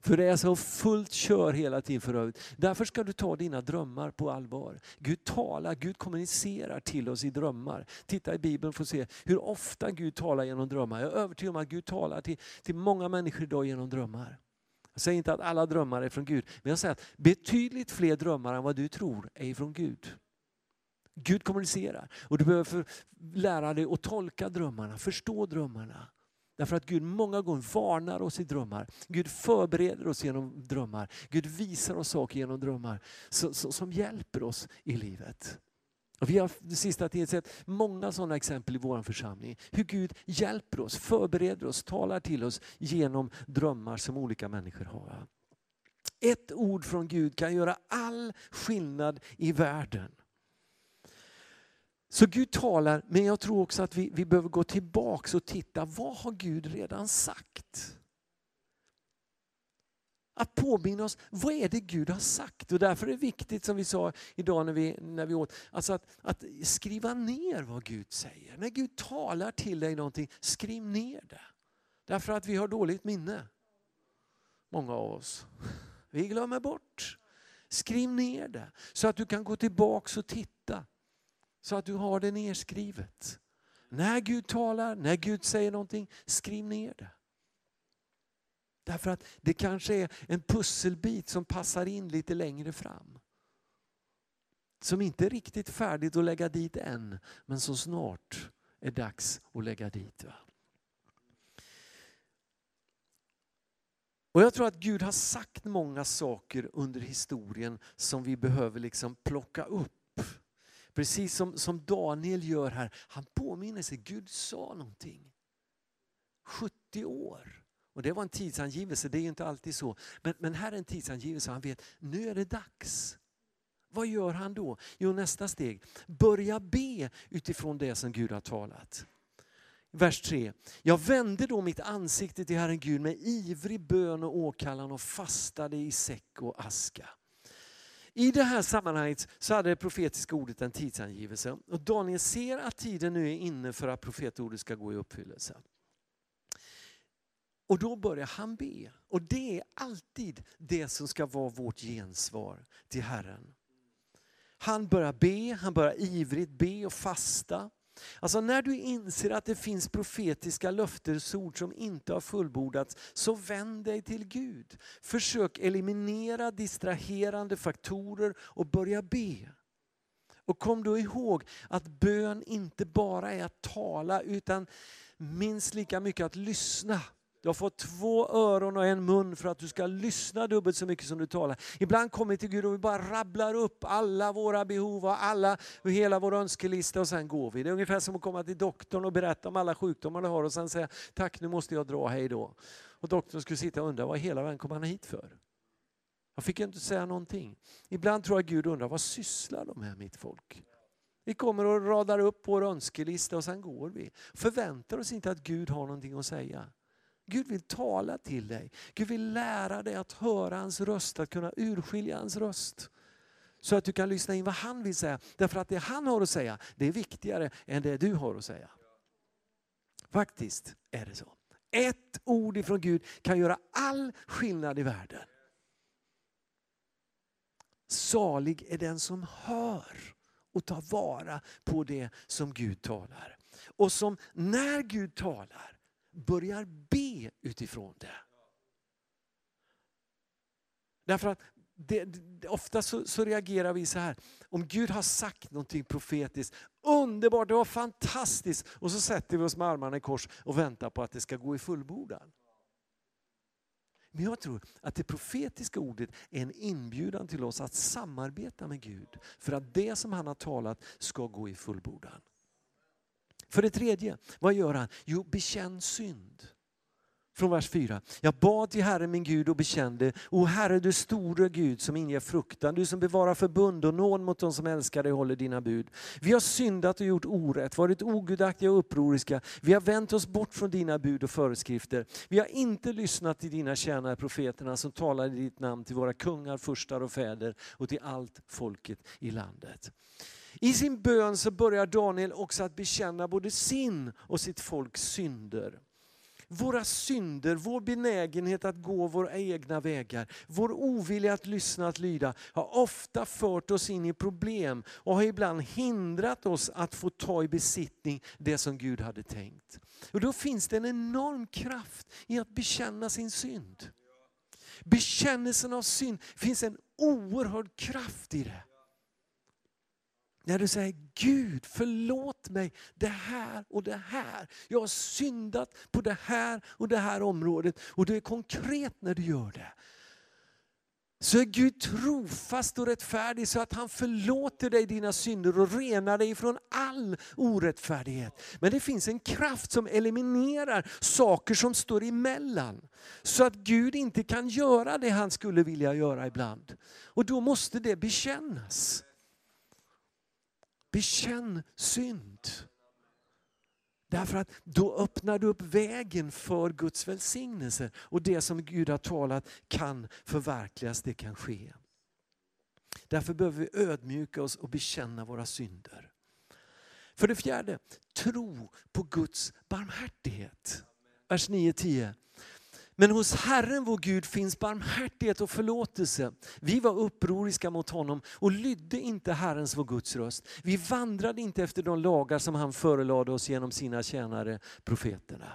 För det är så fullt kör hela tiden för övrigt. Därför ska du ta dina drömmar på allvar. Gud talar, Gud kommunicerar till oss i drömmar. Titta i Bibeln för att se hur ofta Gud talar genom drömmar. Jag är övertygad om att Gud talar till, till många människor idag genom drömmar. Jag säger inte att alla drömmar är från Gud, men jag säger att betydligt fler drömmar än vad du tror är från Gud. Gud kommunicerar och du behöver lära dig att tolka drömmarna, förstå drömmarna. Därför att Gud många gånger varnar oss i drömmar. Gud förbereder oss genom drömmar. Gud visar oss saker genom drömmar så, så, som hjälper oss i livet. Och vi har den sista tiden sett många sådana exempel i vår församling. Hur Gud hjälper oss, förbereder oss, talar till oss genom drömmar som olika människor har. Ett ord från Gud kan göra all skillnad i världen. Så Gud talar, men jag tror också att vi, vi behöver gå tillbaka och titta, vad har Gud redan sagt? Att påminna oss, vad är det Gud har sagt? Och därför är det viktigt som vi sa idag när vi, när vi åt, alltså att, att skriva ner vad Gud säger. När Gud talar till dig någonting, skriv ner det. Därför att vi har dåligt minne. Många av oss. Vi glömmer bort. Skriv ner det så att du kan gå tillbaka och titta. Så att du har det nedskrivet. När Gud talar, när Gud säger någonting, skriv ner det. Därför att det kanske är en pusselbit som passar in lite längre fram. Som inte är riktigt färdigt att lägga dit än, men som snart är dags att lägga dit. Va? Och jag tror att Gud har sagt många saker under historien som vi behöver liksom plocka upp. Precis som, som Daniel gör här. Han påminner sig, Gud sa någonting. 70 år. Och det var en tidsangivelse, det är inte alltid så. Men, men här är en tidsangivelse, han vet, nu är det dags. Vad gör han då? Jo, nästa steg, börja be utifrån det som Gud har talat. Vers 3. Jag vände då mitt ansikte till Herren Gud med ivrig bön och åkallan och fastade i säck och aska. I det här sammanhanget så hade det profetiska ordet en tidsangivelse. Och Daniel ser att tiden nu är inne för att profetordet ska gå i uppfyllelse. Och då börjar han be. Och det är alltid det som ska vara vårt gensvar till Herren. Han börjar be, han börjar ivrigt be och fasta. Alltså när du inser att det finns profetiska löftesord som inte har fullbordats, så vänd dig till Gud. Försök eliminera distraherande faktorer och börja be. Och kom då ihåg att bön inte bara är att tala utan minst lika mycket att lyssna. Du har fått två öron och en mun för att du ska lyssna dubbelt så mycket som du talar. Ibland kommer vi till Gud och vi bara rabblar upp alla våra behov och alla, hela vår önskelista och sen går vi. Det är ungefär som att komma till doktorn och berätta om alla sjukdomar du har och sen säga tack nu måste jag dra, hej då. Och doktorn skulle sitta och undra vad hela världen kom han hit för? Jag fick inte säga någonting. Ibland tror jag Gud undrar vad sysslar de med mitt folk? Vi kommer och radar upp vår önskelista och sen går vi. Förväntar oss inte att Gud har någonting att säga. Gud vill tala till dig. Gud vill lära dig att höra hans röst, att kunna urskilja hans röst. Så att du kan lyssna in vad han vill säga. Därför att det han har att säga, det är viktigare än det du har att säga. Faktiskt är det så. Ett ord ifrån Gud kan göra all skillnad i världen. Salig är den som hör och tar vara på det som Gud talar. Och som när Gud talar börjar be utifrån det. Därför att det, det, ofta så, så, reagerar vi så här, om Gud har sagt någonting profetiskt, underbart, det var fantastiskt, och så sätter vi oss med armarna i kors och väntar på att det ska gå i fullbordan. Men jag tror att det profetiska ordet är en inbjudan till oss att samarbeta med Gud för att det som han har talat ska gå i fullbordan. För det tredje, vad gör han? Jo, bekänn synd. Från vers 4. Jag bad till Herren min Gud och bekände, O Herre du store Gud som inger fruktan, du som bevarar förbund och nåd mot de som älskar dig och håller dina bud. Vi har syndat och gjort orätt, varit ogudaktiga och upproriska. Vi har vänt oss bort från dina bud och föreskrifter. Vi har inte lyssnat till dina tjänare profeterna som talar i ditt namn till våra kungar, furstar och fäder och till allt folket i landet. I sin bön så börjar Daniel också att bekänna både sin och sitt folks synder. Våra synder, vår benägenhet att gå våra egna vägar, vår ovilja att lyssna, att lyda, har ofta fört oss in i problem och har ibland hindrat oss att få ta i besittning det som Gud hade tänkt. Och Då finns det en enorm kraft i att bekänna sin synd. Bekännelsen av synd, finns en oerhörd kraft i det. När du säger Gud förlåt mig det här och det här. Jag har syndat på det här och det här området. Och du är konkret när du gör det. Så är Gud trofast och rättfärdig så att han förlåter dig dina synder och renar dig från all orättfärdighet. Men det finns en kraft som eliminerar saker som står emellan. Så att Gud inte kan göra det han skulle vilja göra ibland. Och då måste det bekännas. Bekänn synd. Därför att då öppnar du upp vägen för Guds välsignelse. Och det som Gud har talat kan förverkligas, det kan ske. Därför behöver vi ödmjuka oss och bekänna våra synder. För det fjärde, tro på Guds barmhärtighet. Vers 9-10. Men hos Herren vår Gud finns barmhärtighet och förlåtelse. Vi var upproriska mot honom och lydde inte Herrens vår Guds röst. Vi vandrade inte efter de lagar som han förelade oss genom sina tjänare profeterna.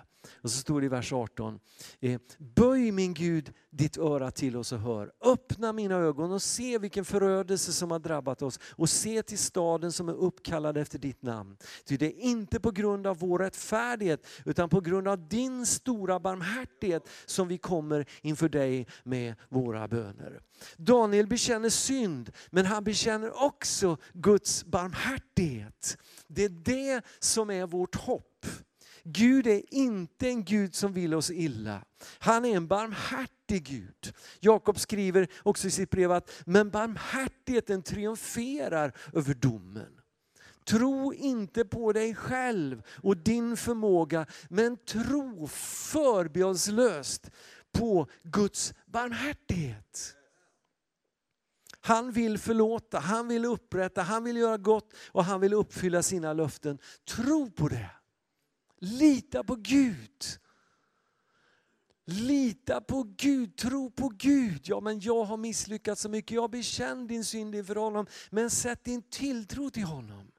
Och så står det i vers 18. Eh, Böj min Gud ditt öra till oss och hör. Öppna mina ögon och se vilken förödelse som har drabbat oss. Och se till staden som är uppkallad efter ditt namn. Ty det är inte på grund av vår rättfärdighet utan på grund av din stora barmhärtighet som vi kommer inför dig med våra böner. Daniel bekänner synd men han bekänner också Guds barmhärtighet. Det är det som är vårt hopp. Gud är inte en Gud som vill oss illa. Han är en barmhärtig Gud. Jakob skriver också i sitt brev att men barmhärtigheten triumferar över domen. Tro inte på dig själv och din förmåga, men tro förbehållslöst på Guds barmhärtighet. Han vill förlåta, han vill upprätta, han vill göra gott och han vill uppfylla sina löften. Tro på det. Lita på Gud. Lita på Gud, tro på Gud. Ja, men jag har misslyckats så mycket. Jag bekänn din synd inför honom. Men sätt din tilltro till honom.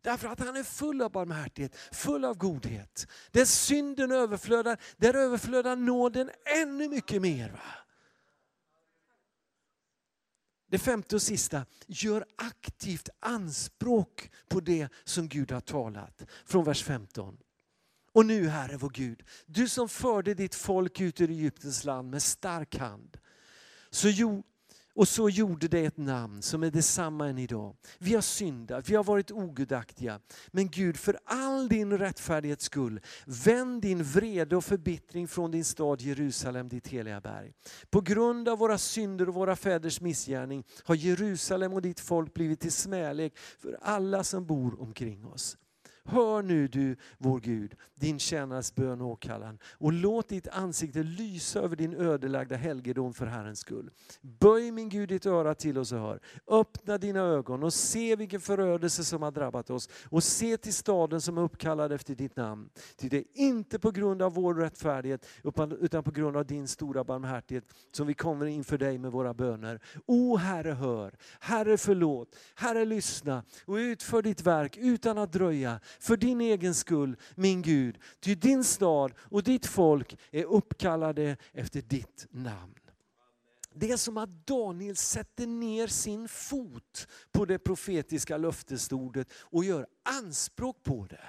Därför att han är full av barmhärtighet, full av godhet. Där synden överflödar, där överflödar nåden ännu mycket mer. Va? Det femte och sista, gör aktivt anspråk på det som Gud har talat. Från vers 15. Och nu Herre vår Gud, du som förde ditt folk ut ur Egyptens land med stark hand. Så jo, och så gjorde det ett namn som är detsamma än idag. Vi har syndat, vi har varit ogudaktiga. Men Gud, för all din rättfärdighets skull, vänd din vrede och förbittring från din stad Jerusalem, ditt heliga berg. På grund av våra synder och våra fäders missgärning har Jerusalem och ditt folk blivit till smälek för alla som bor omkring oss. Hör nu du, vår Gud, din tjänares bön och åkallan och låt ditt ansikte lysa över din ödelagda helgedom för Herrens skull. Böj min Gud ditt öra till oss och hör. Öppna dina ögon och se vilken förödelse som har drabbat oss och se till staden som är uppkallad efter ditt namn. Ty det är inte på grund av vår rättfärdighet utan på grund av din stora barmhärtighet som vi kommer inför dig med våra böner. O Herre hör, Herre förlåt, Herre lyssna och utför ditt verk utan att dröja för din egen skull, min Gud. Ty din stad och ditt folk är uppkallade efter ditt namn. Det är som att Daniel sätter ner sin fot på det profetiska löftesordet och gör anspråk på det.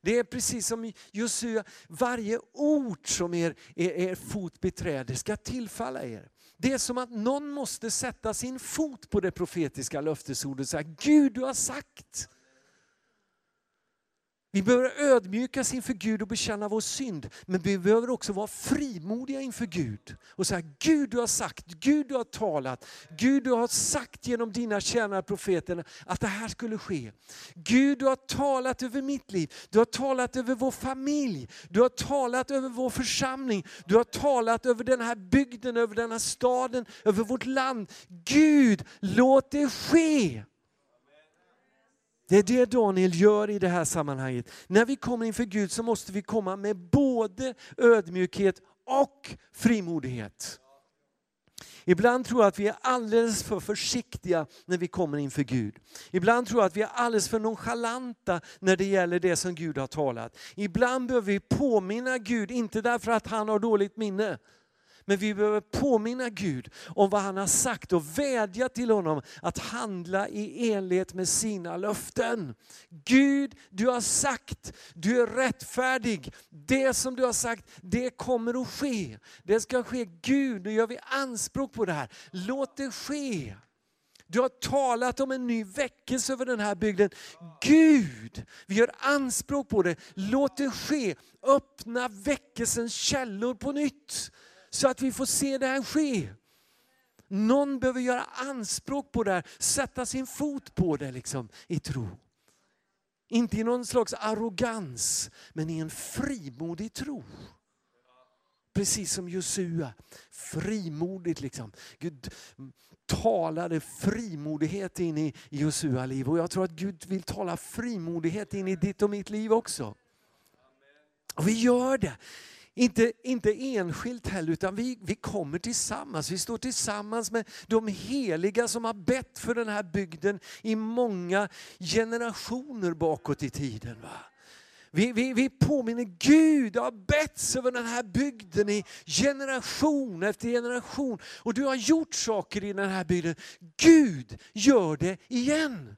Det är precis som Josua, varje ord som er, er, er fot beträder ska tillfalla er. Det är som att någon måste sätta sin fot på det profetiska löftesordet och säga, Gud du har sagt. Vi behöver ödmjukas inför Gud och bekänna vår synd. Men vi behöver också vara frimodiga inför Gud. Och säga, Gud du har sagt, Gud du har talat, Gud du har sagt genom dina tjänare profeterna att det här skulle ske. Gud du har talat över mitt liv, du har talat över vår familj, du har talat över vår församling, du har talat över den här bygden, över den här staden, över vårt land. Gud, låt det ske. Det är det Daniel gör i det här sammanhanget. När vi kommer inför Gud så måste vi komma med både ödmjukhet och frimodighet. Ibland tror jag att vi är alldeles för försiktiga när vi kommer inför Gud. Ibland tror jag att vi är alldeles för nonchalanta när det gäller det som Gud har talat. Ibland behöver vi påminna Gud, inte därför att han har dåligt minne, men vi behöver påminna Gud om vad han har sagt och vädja till honom att handla i enlighet med sina löften. Gud, du har sagt, du är rättfärdig. Det som du har sagt, det kommer att ske. Det ska ske. Gud, nu gör vi anspråk på det här. Låt det ske. Du har talat om en ny väckelse över den här bygden. Gud, vi gör anspråk på det. Låt det ske. Öppna väckelsens källor på nytt så att vi får se det här ske. Någon behöver göra anspråk på det här, sätta sin fot på det liksom, i tro. Inte i någon slags arrogans, men i en frimodig tro. Precis som Josua, frimodigt liksom. Gud talade frimodighet in i Josua liv och jag tror att Gud vill tala frimodighet in i ditt och mitt liv också. Och vi gör det inte, inte enskilt heller, utan vi, vi kommer tillsammans. Vi står tillsammans med de heliga som har bett för den här bygden i många generationer bakåt i tiden. Va? Vi, vi, vi påminner Gud, det har betts över den här bygden i generation efter generation. Och du har gjort saker i den här bygden. Gud gör det igen.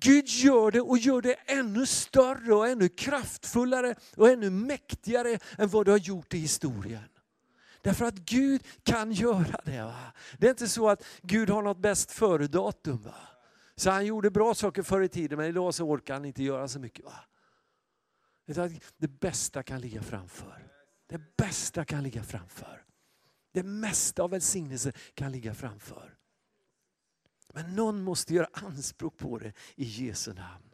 Gud gör det och gör det ännu större och ännu kraftfullare och ännu mäktigare än vad du har gjort i historien. Därför att Gud kan göra det. Va? Det är inte så att Gud har något bäst före-datum. Så han gjorde bra saker förr i tiden men idag så orkar han inte göra så mycket. Va? Det bästa kan ligga framför. Det bästa kan ligga framför. Det mesta av välsignelse kan ligga framför. Men någon måste göra anspråk på det i Jesu namn.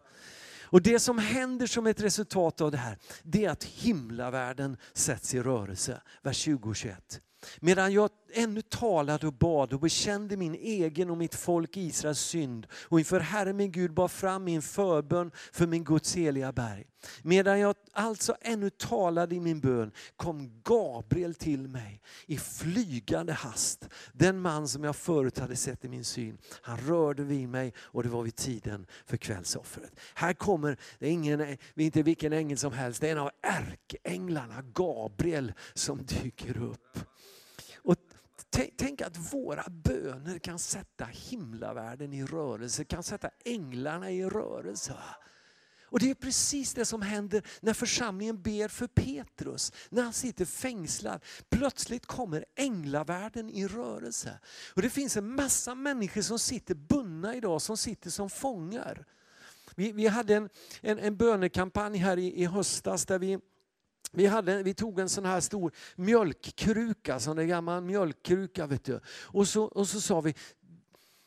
Och Det som händer som ett resultat av det här, det är att himlavärlden sätts i rörelse. Vers 20 och 21. Medan jag ännu talade och bad och bekände min egen och mitt folk Israels synd och inför Herren min Gud bar fram min förbön för min Guds heliga berg. Medan jag alltså ännu talade i min bön kom Gabriel till mig i flygande hast. Den man som jag förut hade sett i min syn. Han rörde vid mig och det var vid tiden för kvällsoffret. Här kommer, det är ingen, inte vilken ängel som helst, det är en av ärkeänglarna, Gabriel, som dyker upp. Och Tänk att våra böner kan sätta himlavärlden i rörelse, kan sätta änglarna i rörelse. Och Det är precis det som händer när församlingen ber för Petrus, när han sitter fängslad. Plötsligt kommer änglavärlden i rörelse. Och Det finns en massa människor som sitter bundna idag, som sitter som fångar. Vi, vi hade en, en, en bönekampanj här i, i höstas där vi vi, hade, vi tog en sån här stor mjölkkruka, sån där gammal mjölkkruka. Vet du. Och, så, och så sa vi,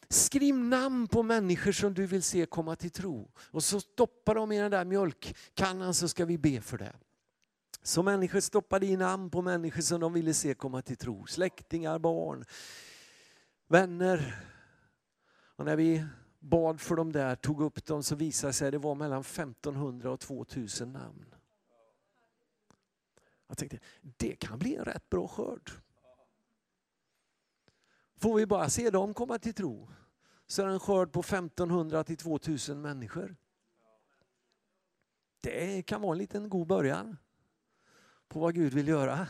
skriv namn på människor som du vill se komma till tro. Och så stoppar de i den där mjölkkannan så ska vi be för det. Så människor stoppade i namn på människor som de ville se komma till tro. Släktingar, barn, vänner. Och när vi bad för dem där, tog upp dem, så visade det sig att det var mellan 1500 och 2000 namn. Jag tänkte, det kan bli en rätt bra skörd. Får vi bara se dem komma till tro så är det en skörd på 1500 till 2000 människor. Det kan vara en liten god början på vad Gud vill göra.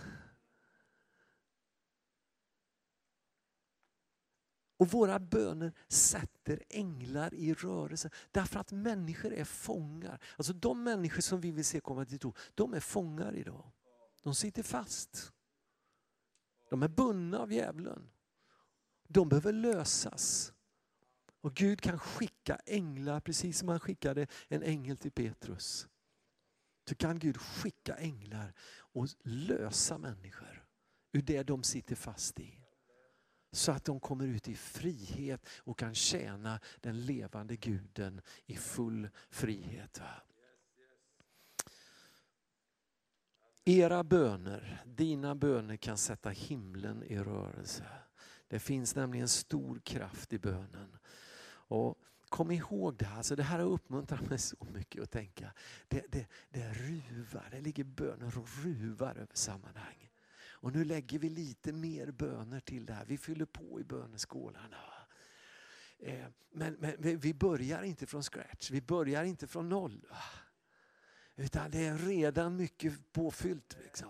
Och våra böner sätter änglar i rörelse. Därför att människor är fångar. Alltså de människor som vi vill se komma till tro, de är fångar idag. De sitter fast. De är bundna av djävulen. De behöver lösas. Och Gud kan skicka änglar precis som han skickade en ängel till Petrus. Så kan Gud skicka änglar och lösa människor ur det de sitter fast i. Så att de kommer ut i frihet och kan tjäna den levande guden i full frihet. Era böner, dina böner kan sätta himlen i rörelse. Det finns nämligen stor kraft i bönen. Och Kom ihåg det här, alltså det här har uppmuntrat mig så mycket att tänka. Det, det, det ruvar, det ligger böner och ruvar över sammanhang. Och nu lägger vi lite mer böner till det här. Vi fyller på i böneskålarna. Eh, men, men vi börjar inte från scratch, vi börjar inte från noll. Utan det är redan mycket påfyllt. Liksom,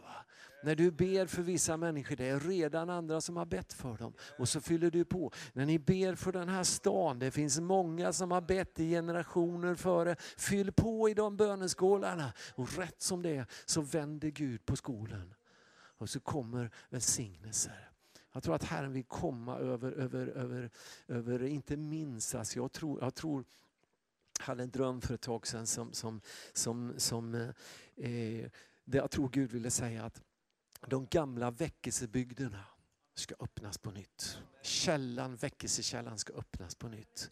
när du ber för vissa människor, det är redan andra som har bett för dem. Och så fyller du på. När ni ber för den här stan, det finns många som har bett i generationer före. Fyll på i de böneskålarna. Och rätt som det är så vänder Gud på skolan. Och så kommer välsignelser. Jag tror att Herren vill komma över, över, över, över inte minst, alltså jag tror, jag tror hade en dröm för ett tag sedan som, som, som, som eh, eh det jag tror Gud ville säga att de gamla väckelsebygderna ska öppnas på nytt. Källan, väckelsekällan ska öppnas på nytt.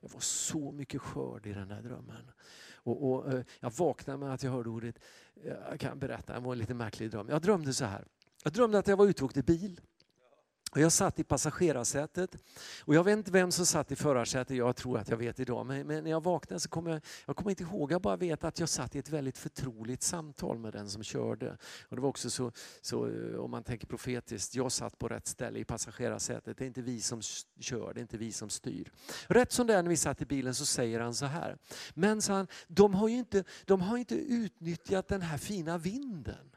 Det var så mycket skörd i den där drömmen. Och, och, eh, jag vaknade med att jag hörde ordet, eh, jag kan berätta, det var en lite märklig dröm. Jag drömde så här. Jag drömde att jag var ute och åkte bil. Och jag satt i passagerarsätet och jag vet inte vem som satt i förarsätet, jag tror att jag vet idag. Men, men när jag vaknade så kommer jag, jag kommer inte ihåg, jag bara vet att jag satt i ett väldigt förtroligt samtal med den som körde. Och det var också så, så, eh, om man tänker profetiskt, jag satt på rätt ställe i passagerarsätet. Det är inte vi som kör, det är inte vi som styr. Rätt som det är när vi satt i bilen så säger han så här. Men så han, de har ju inte, de har inte utnyttjat den här fina vinden.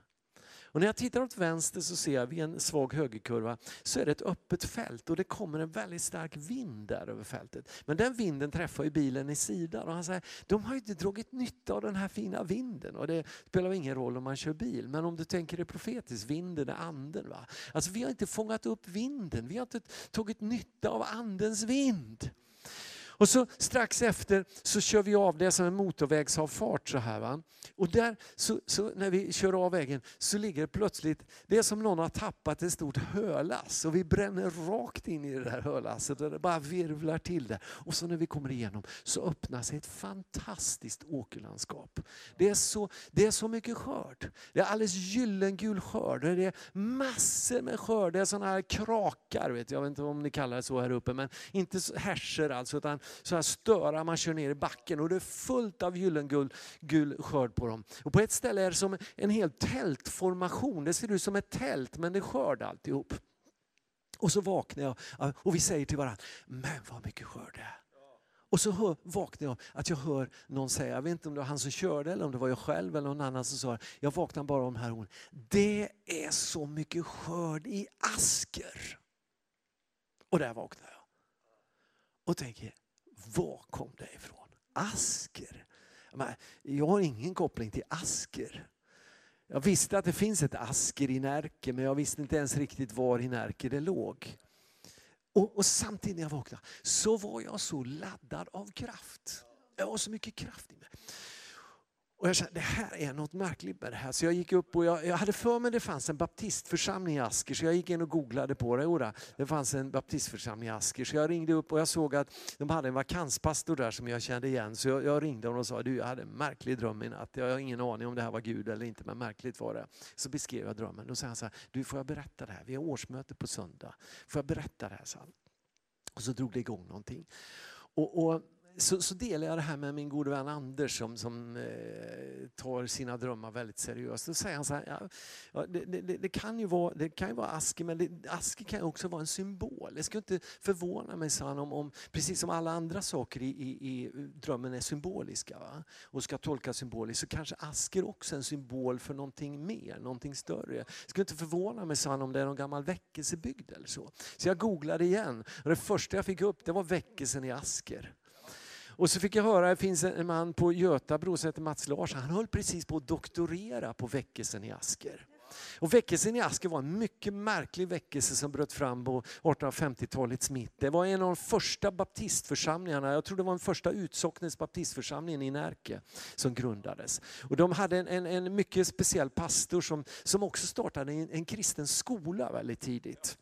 Och när jag tittar åt vänster så ser jag vid en svag högerkurva så är det ett öppet fält och det kommer en väldigt stark vind där över fältet. Men den vinden träffar ju bilen i sidan och han säger de har ju inte dragit nytta av den här fina vinden och det spelar ingen roll om man kör bil. Men om du tänker det profetiskt, vinden är anden. Va? Alltså vi har inte fångat upp vinden, vi har inte tagit nytta av andens vind. Och så strax efter så kör vi av det som en motorvägsavfart så här. Va? Och där, så, så, när vi kör av vägen så ligger det plötsligt, det är som någon har tappat ett stort hölass och vi bränner rakt in i det där hölasset och det bara virvlar till det. Och så när vi kommer igenom så öppnar sig ett fantastiskt åkerlandskap. Det är så, det är så mycket skörd. Det är alldeles gyllengul skörd. Det är massor med skörd. Det är sådana här krakar, vet jag, jag vet inte om ni kallar det så här uppe, men inte härser alltså, utan så här störa man kör ner i backen och det är fullt av gyllengul gul skörd på dem. Och på ett ställe är det som en hel tältformation. Det ser ut som ett tält men det är skörd alltihop. Och så vaknar jag och vi säger till varandra, men vad mycket skörd det är. Och så hör, vaknar jag att jag hör någon säga, jag vet inte om det var han som körde eller om det var jag själv eller någon annan som sa Jag vaknar bara om de här orden. Det är så mycket skörd i asker. Och där vaknar jag. Och tänker, var kom det ifrån? Asker? Jag har ingen koppling till Asker. Jag visste att det finns ett Asker i Närke men jag visste inte ens riktigt var i Närke det låg. Och, och samtidigt när jag vaknade så var jag så laddad av kraft. Jag har så mycket kraft i mig. Och jag kände, det här är något märkligt med det här. Så jag gick upp och jag, jag hade för mig det fanns en baptistförsamling i Asker. Så jag gick in och googlade på det. Ora, det fanns en baptistförsamling i Asker. Så jag ringde upp och jag såg att de hade en vakanspastor där som jag kände igen. Så jag, jag ringde honom och sa, du jag hade en märklig dröm i natt. Jag har ingen aning om det här var Gud eller inte, men märkligt var det. Så beskrev jag drömmen. Då sa han så här, du får jag berätta det här? Vi har årsmöte på söndag. Får jag berätta det här? Så och så drog det igång någonting. och, och så, så delar jag det här med min gode vän Anders som, som eh, tar sina drömmar väldigt seriöst. Då säger han så här, ja, det, det, det, kan ju vara, det kan ju vara aske men det, aske kan också vara en symbol. Det skulle inte förvåna mig, sa han, om, om, precis som alla andra saker i, i, i drömmen är symboliska va? och ska tolkas symboliskt så kanske asker också är en symbol för någonting mer, någonting större. Det skulle inte förvåna mig, sa han, om det är någon gammal väckelsebygd eller så. Så jag googlade igen och det första jag fick upp det var väckelsen i Asker. Och så fick jag höra, att det finns en man på Götabro som heter Mats Larsson, han höll precis på att doktorera på väckelsen i Asker. Och väckelsen i Asker var en mycket märklig väckelse som bröt fram på 1850-talets mitt. Det var en av de första baptistförsamlingarna, jag tror det var den första utsocknens baptistförsamlingen i Närke som grundades. Och de hade en, en, en mycket speciell pastor som, som också startade en, en kristen skola väldigt tidigt.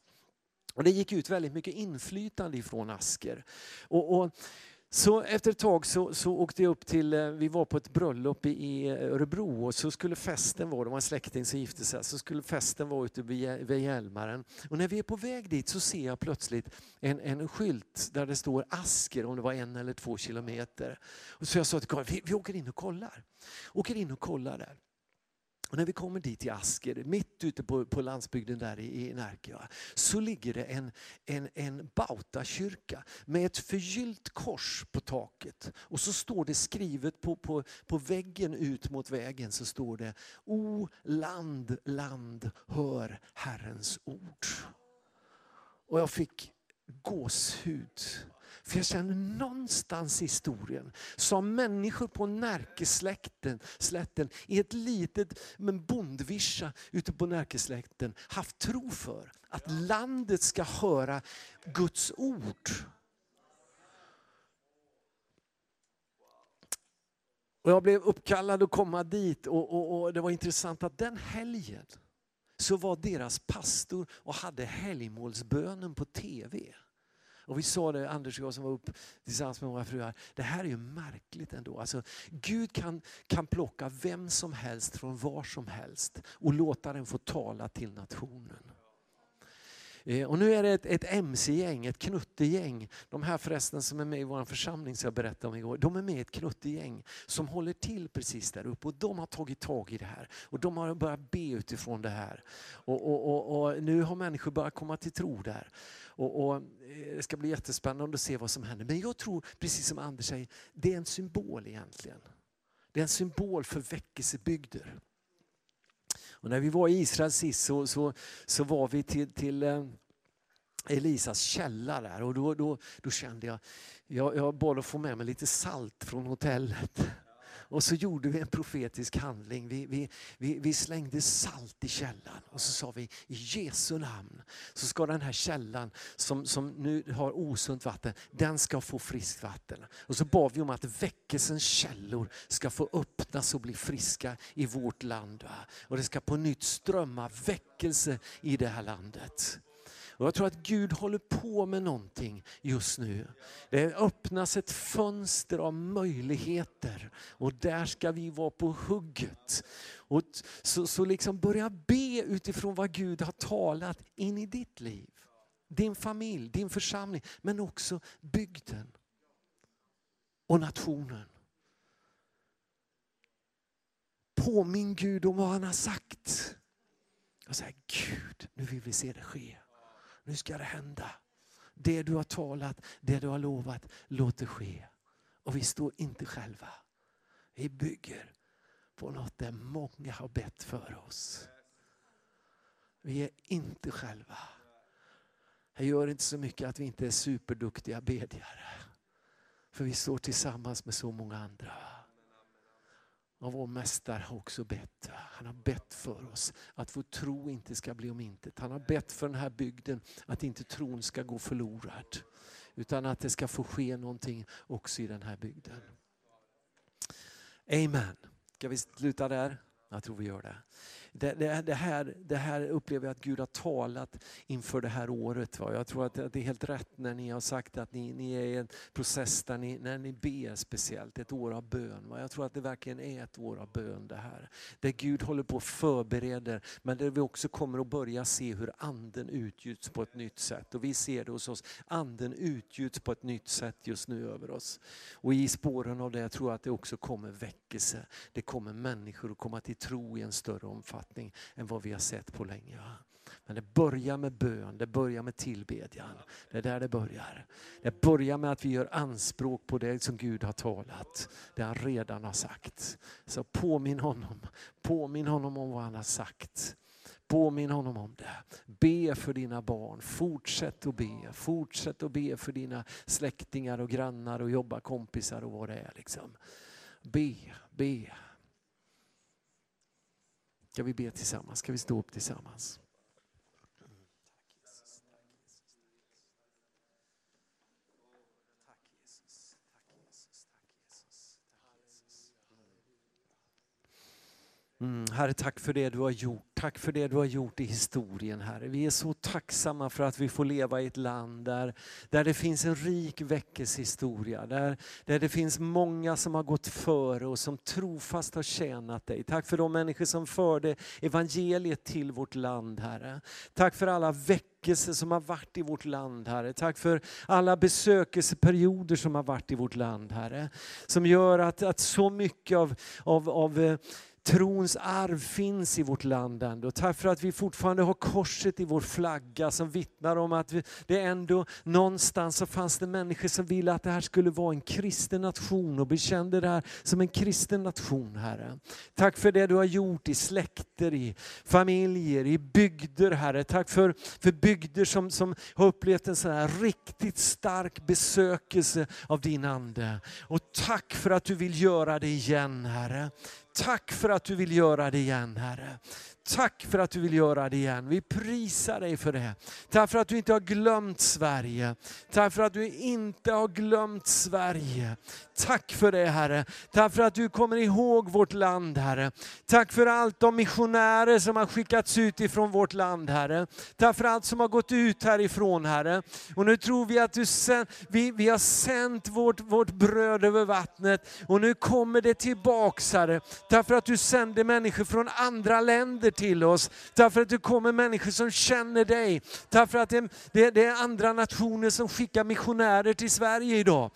Och det gick ut väldigt mycket inflytande ifrån Asker. Och, och så efter ett tag så, så åkte jag upp till, eh, vi var på ett bröllop i, i Örebro och så skulle festen vara, det var en släkting som gifte sig, så skulle festen vara ute vid, vid Hjälmaren. Och när vi är på väg dit så ser jag plötsligt en, en skylt där det står Asker, om det var en eller två kilometer. Och så jag sa till Karin, vi, vi åker in och kollar. Åker in och kollar där. Och när vi kommer dit till Asker, mitt ute på, på landsbygden där i, i Närke, så ligger det en, en, en Bautakyrka med ett förgyllt kors på taket. Och så står det skrivet på, på, på väggen ut mot vägen så står det O land, land, hör Herrens ord. Och jag fick gåshud för jag känner någonstans i historien som människor på Närkeslätten slätten, i ett litet men bondvischa ute på Närkeslätten haft tro för att landet ska höra Guds ord. Och jag blev uppkallad att komma dit och, och, och det var intressant att den helgen så var deras pastor och hade helgmålsbönen på tv. Och vi sa det, Anders och jag som var upp tillsammans med våra fruar, det här är ju märkligt ändå. Alltså, Gud kan, kan plocka vem som helst från var som helst och låta den få tala till nationen. Eh, och nu är det ett, ett MC-gäng, ett knuttegäng. De här förresten som är med i vår församling som jag berättade om igår, de är med i ett knuttegäng som håller till precis där uppe och de har tagit tag i det här. Och de har börjat be utifrån det här. Och, och, och, och nu har människor börjat komma till tro där. Och, och, eh, det ska bli jättespännande att se vad som händer. Men jag tror, precis som Anders säger, det är en symbol egentligen. Det är en symbol för väckelsebygder. Och när vi var i Israel sist så, så, så var vi till, till eh, Elisas källa där och då, då, då kände jag, jag, jag bad att få med mig lite salt från hotellet. Och så gjorde vi en profetisk handling. Vi, vi, vi, vi, slängde salt i källan och så sa vi i Jesu namn så ska den här källan som, som nu har osunt vatten, den ska få friskt vatten. Och så bad vi om att väckelsens källor ska få öppnas och bli friska i vårt land. Va? Och det ska på nytt strömma väckelse i det här landet. Och jag tror att Gud håller på med någonting just nu. Det öppnas ett fönster av möjligheter och där ska vi vara på hugget. Och så, så liksom börja be utifrån vad Gud har talat in i ditt liv. Din familj, din församling, men också bygden och nationen. Påminn Gud om vad han har sagt. Jag säger Gud, nu vill vi se det ske. Nu ska det hända. Det du har talat, det du har lovat, låt det ske. Och vi står inte själva. Vi bygger på något där många har bett för oss. Vi är inte själva. Det gör inte så mycket att vi inte är superduktiga bedjare. För vi står tillsammans med så många andra. Och vår mästare har också bett. Han har bett för oss att vår tro inte ska bli om intet. Han har bett för den här bygden att inte tron ska gå förlorad. Utan att det ska få ske någonting också i den här bygden. Amen. Ska vi sluta där? Jag tror vi gör det. Det, det, det, här, det här upplever jag att Gud har talat inför det här året. Va? Jag tror att det är helt rätt när ni har sagt att ni, ni är i en process där ni, när ni ber speciellt, ett år av bön. Va? Jag tror att det verkligen är ett år av bön det här. Där Gud håller på och förbereder, men där vi också kommer att börja se hur anden utgjuts på ett nytt sätt. Och vi ser det hos oss, anden utgjuts på ett nytt sätt just nu över oss. Och i spåren av det tror jag att det också kommer väckelse. Det kommer människor att komma till tro i en större omfattning omfattning än vad vi har sett på länge. Men det börjar med bön, det börjar med tillbedjan. Det är där det börjar. Det börjar med att vi gör anspråk på det som Gud har talat, det han redan har sagt. Så påminn honom, påminn honom om vad han har sagt. Påminn honom om det. Be för dina barn. Fortsätt att be. Fortsätt att be för dina släktingar och grannar och jobbarkompisar och vad det är. Liksom. Be, be. Ska vi be tillsammans? Ska vi stå upp tillsammans? Mm, herre, tack för det du har gjort. Tack för det du har gjort i historien, Herre. Vi är så tacksamma för att vi får leva i ett land där, där det finns en rik väckelsehistoria. Där, där det finns många som har gått före och som trofast har tjänat dig. Tack för de människor som förde evangeliet till vårt land, Herre. Tack för alla väckelser som har varit i vårt land, Herre. Tack för alla besökelseperioder som har varit i vårt land, Herre. Som gör att, att så mycket av, av, av eh, trons arv finns i vårt land ändå. Tack för att vi fortfarande har korset i vår flagga som vittnar om att det ändå någonstans så fanns det människor som ville att det här skulle vara en kristen nation och bekände det här som en kristen nation Herre. Tack för det du har gjort i släkter, i familjer, i bygder Herre. Tack för, för bygder som, som har upplevt en sån här riktigt stark besökelse av din Ande. Och tack för att du vill göra det igen Herre. Tack för att du vill göra det igen Herre. Tack för att du vill göra det igen. Vi prisar dig för det. Tack för att du inte har glömt Sverige. Tack för att du inte har glömt Sverige. Tack för det Herre. Tack för att du kommer ihåg vårt land Herre. Tack för allt de missionärer som har skickats ut ifrån vårt land Herre. Tack för allt som har gått ut härifrån Herre. Och nu tror vi att du sänd, vi, vi har sänt vårt, vårt bröd över vattnet och nu kommer det tillbaks Herre. Tack för att du sänder människor från andra länder till oss. Tack för att det kommer människor som känner dig. Tack för att det, det, det är andra nationer som skickar missionärer till Sverige idag.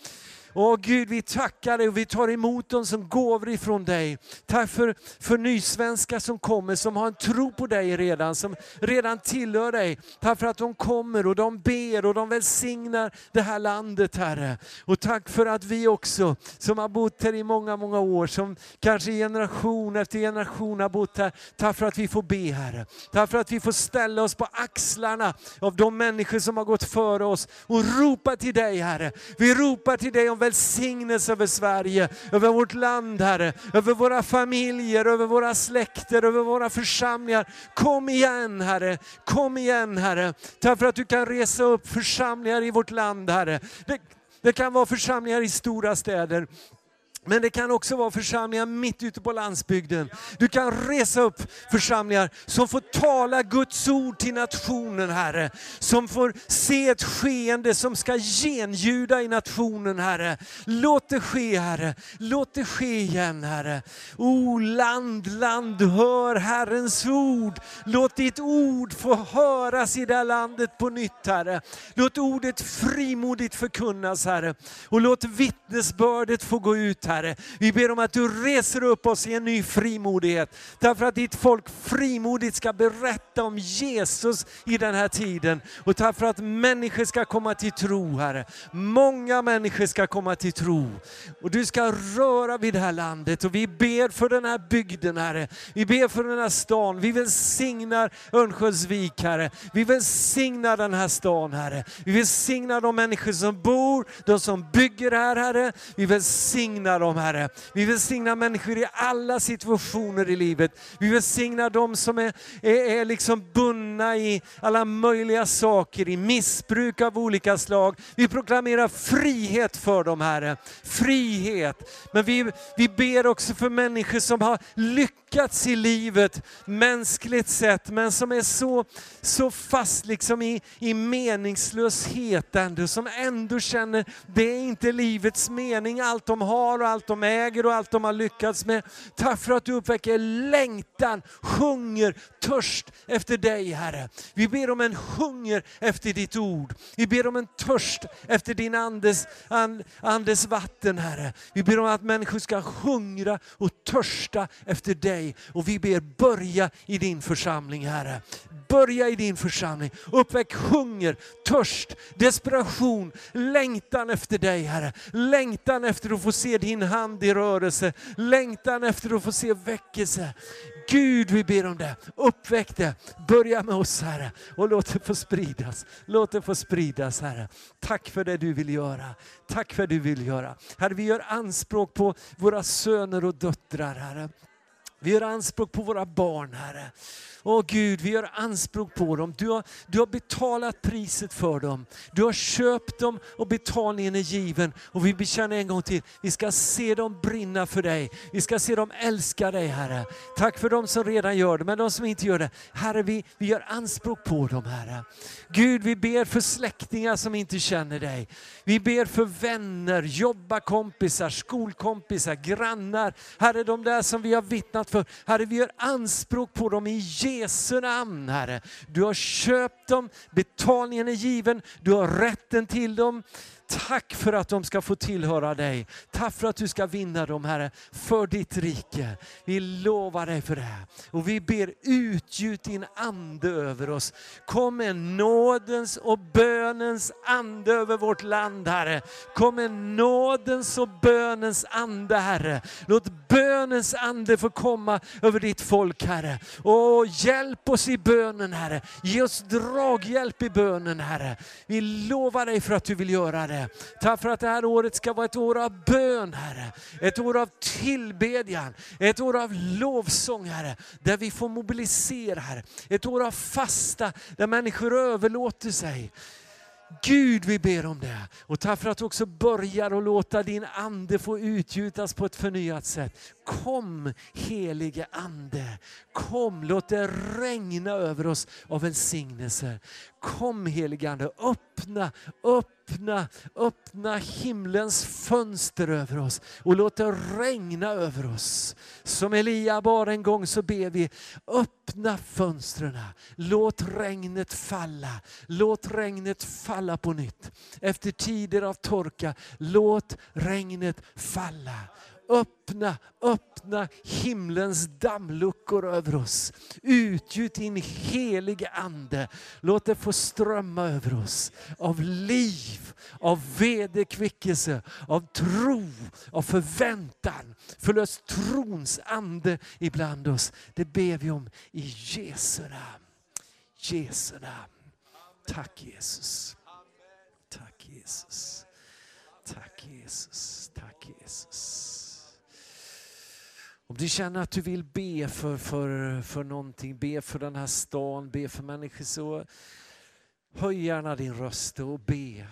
Åh Gud, vi tackar dig och vi tar emot dem som gåvor ifrån dig. Tack för, för nysvenskar som kommer, som har en tro på dig redan, som redan tillhör dig. Tack för att de kommer och de ber och de välsignar det här landet Herre. Och tack för att vi också, som har bott här i många, många år, som kanske generation efter generation har bott här, tack för att vi får be Herre. Tack för att vi får ställa oss på axlarna av de människor som har gått före oss och ropa till dig Herre. Vi ropar till dig om välsignelse över Sverige, över vårt land Herre, över våra familjer, över våra släkter, över våra församlingar. Kom igen Herre, kom igen Herre. Tack för att du kan resa upp församlingar i vårt land Herre. Det, det kan vara församlingar i stora städer. Men det kan också vara församlingar mitt ute på landsbygden. Du kan resa upp församlingar som får tala Guds ord till nationen, Herre. Som får se ett skeende som ska genljuda i nationen, Herre. Låt det ske, Herre. Låt det ske igen, Herre. O land, land, hör Herrens ord. Låt ditt ord få höras i det här landet på nytt, Herre. Låt ordet frimodigt förkunnas, Herre. Och låt vittnesbördet få gå ut, Herre. Vi ber om att du reser upp oss i en ny frimodighet. Därför att ditt folk frimodigt ska berätta om Jesus i den här tiden. Och tack för att människor ska komma till tro, Herre. Många människor ska komma till tro. Och du ska röra vid det här landet. Och vi ber för den här bygden, Herre. Vi ber för den här stan. Vi välsignar Örnsköldsvik, Herre. Vi välsignar den här stan, Herre. Vi välsignar de människor som bor, de som bygger här, Herre. Vi välsignar dem Herre. Vi välsignar människor i alla situationer i livet. Vi välsignar dem som är, är, är liksom bundna i alla möjliga saker, i missbruk av olika slag. Vi proklamerar frihet för dem Herre. Frihet. Men vi, vi ber också för människor som har lyckats lyckats i livet mänskligt sett, men som är så, så fast liksom i, i meningslöshet ändå, som ändå känner det är inte livets mening allt de har och allt de äger och allt de har lyckats med. Tack för att du uppväcker längtan, hunger, törst efter dig Herre. Vi ber om en hunger efter ditt ord. Vi ber om en törst efter din andes, and, andes vatten Herre. Vi ber om att människor ska hungra och törsta efter dig. Och vi ber börja i din församling Herre. Börja i din församling. Uppväck hunger, törst, desperation, längtan efter dig Herre. Längtan efter att få se din hand i rörelse. Längtan efter att få se väckelse. Gud, vi ber om det. Uppväck det. Börja med oss Herre och låt det få spridas. Låt det få spridas Herre. Tack för det du vill göra. Tack för det du vill göra. Herre, vi gör anspråk på våra söner och döttrar Herre. Vi gör anspråk på våra barn Herre. Åh Gud, vi gör anspråk på dem. Du har, du har betalat priset för dem. Du har köpt dem och betalningen är given. Och vi bekänner en gång till, vi ska se dem brinna för dig. Vi ska se dem älska dig Herre. Tack för dem som redan gör det, men de som inte gör det. Herre, vi, vi gör anspråk på dem Herre. Gud, vi ber för släktingar som inte känner dig. Vi ber för vänner, jobbarkompisar, skolkompisar, grannar. Herre, de där som vi har vittnat för. Herre, vi gör anspråk på dem i Jesu namn, Herre. Du har köpt dem, betalningen är given, du har rätten till dem. Tack för att de ska få tillhöra dig. Tack för att du ska vinna dem Herre, för ditt rike. Vi lovar dig för det. Och vi ber utgjut din ande över oss. Kom med nådens och bönens ande över vårt land Herre. Kom med nådens och bönens ande Herre. Låt bönens ande få komma över ditt folk Herre. Och hjälp oss i bönen Herre. Ge oss draghjälp i bönen Herre. Vi lovar dig för att du vill göra det. Tack för att det här året ska vara ett år av bön Herre. Ett år av tillbedjan, ett år av lovsång Herre. Där vi får mobilisera Herre. Ett år av fasta där människor överlåter sig. Gud, vi ber om det. Och tack för att du också börjar att låta din ande få utgjutas på ett förnyat sätt. Kom helige Ande, kom låt det regna över oss av välsignelse. Kom helige Ande, öppna, öppna, öppna himlens fönster över oss och låt det regna över oss. Som Elia bad en gång så ber vi, öppna fönstren, låt regnet falla, låt regnet falla på nytt. Efter tider av torka, låt regnet falla. Öppna, öppna himlens dammluckor över oss. Utgjut din helige Ande. Låt det få strömma över oss av liv, av vederkvickelse, av tro, av förväntan. Förlös trons ande ibland oss. Det ber vi om i Jesu namn. Jesu namn. Tack Jesus. Tack Jesus. Tack Jesus. Tack Jesus. Om du känner att du vill be för, för, för någonting, be för den här stan, be för människor så höj gärna din röst och be.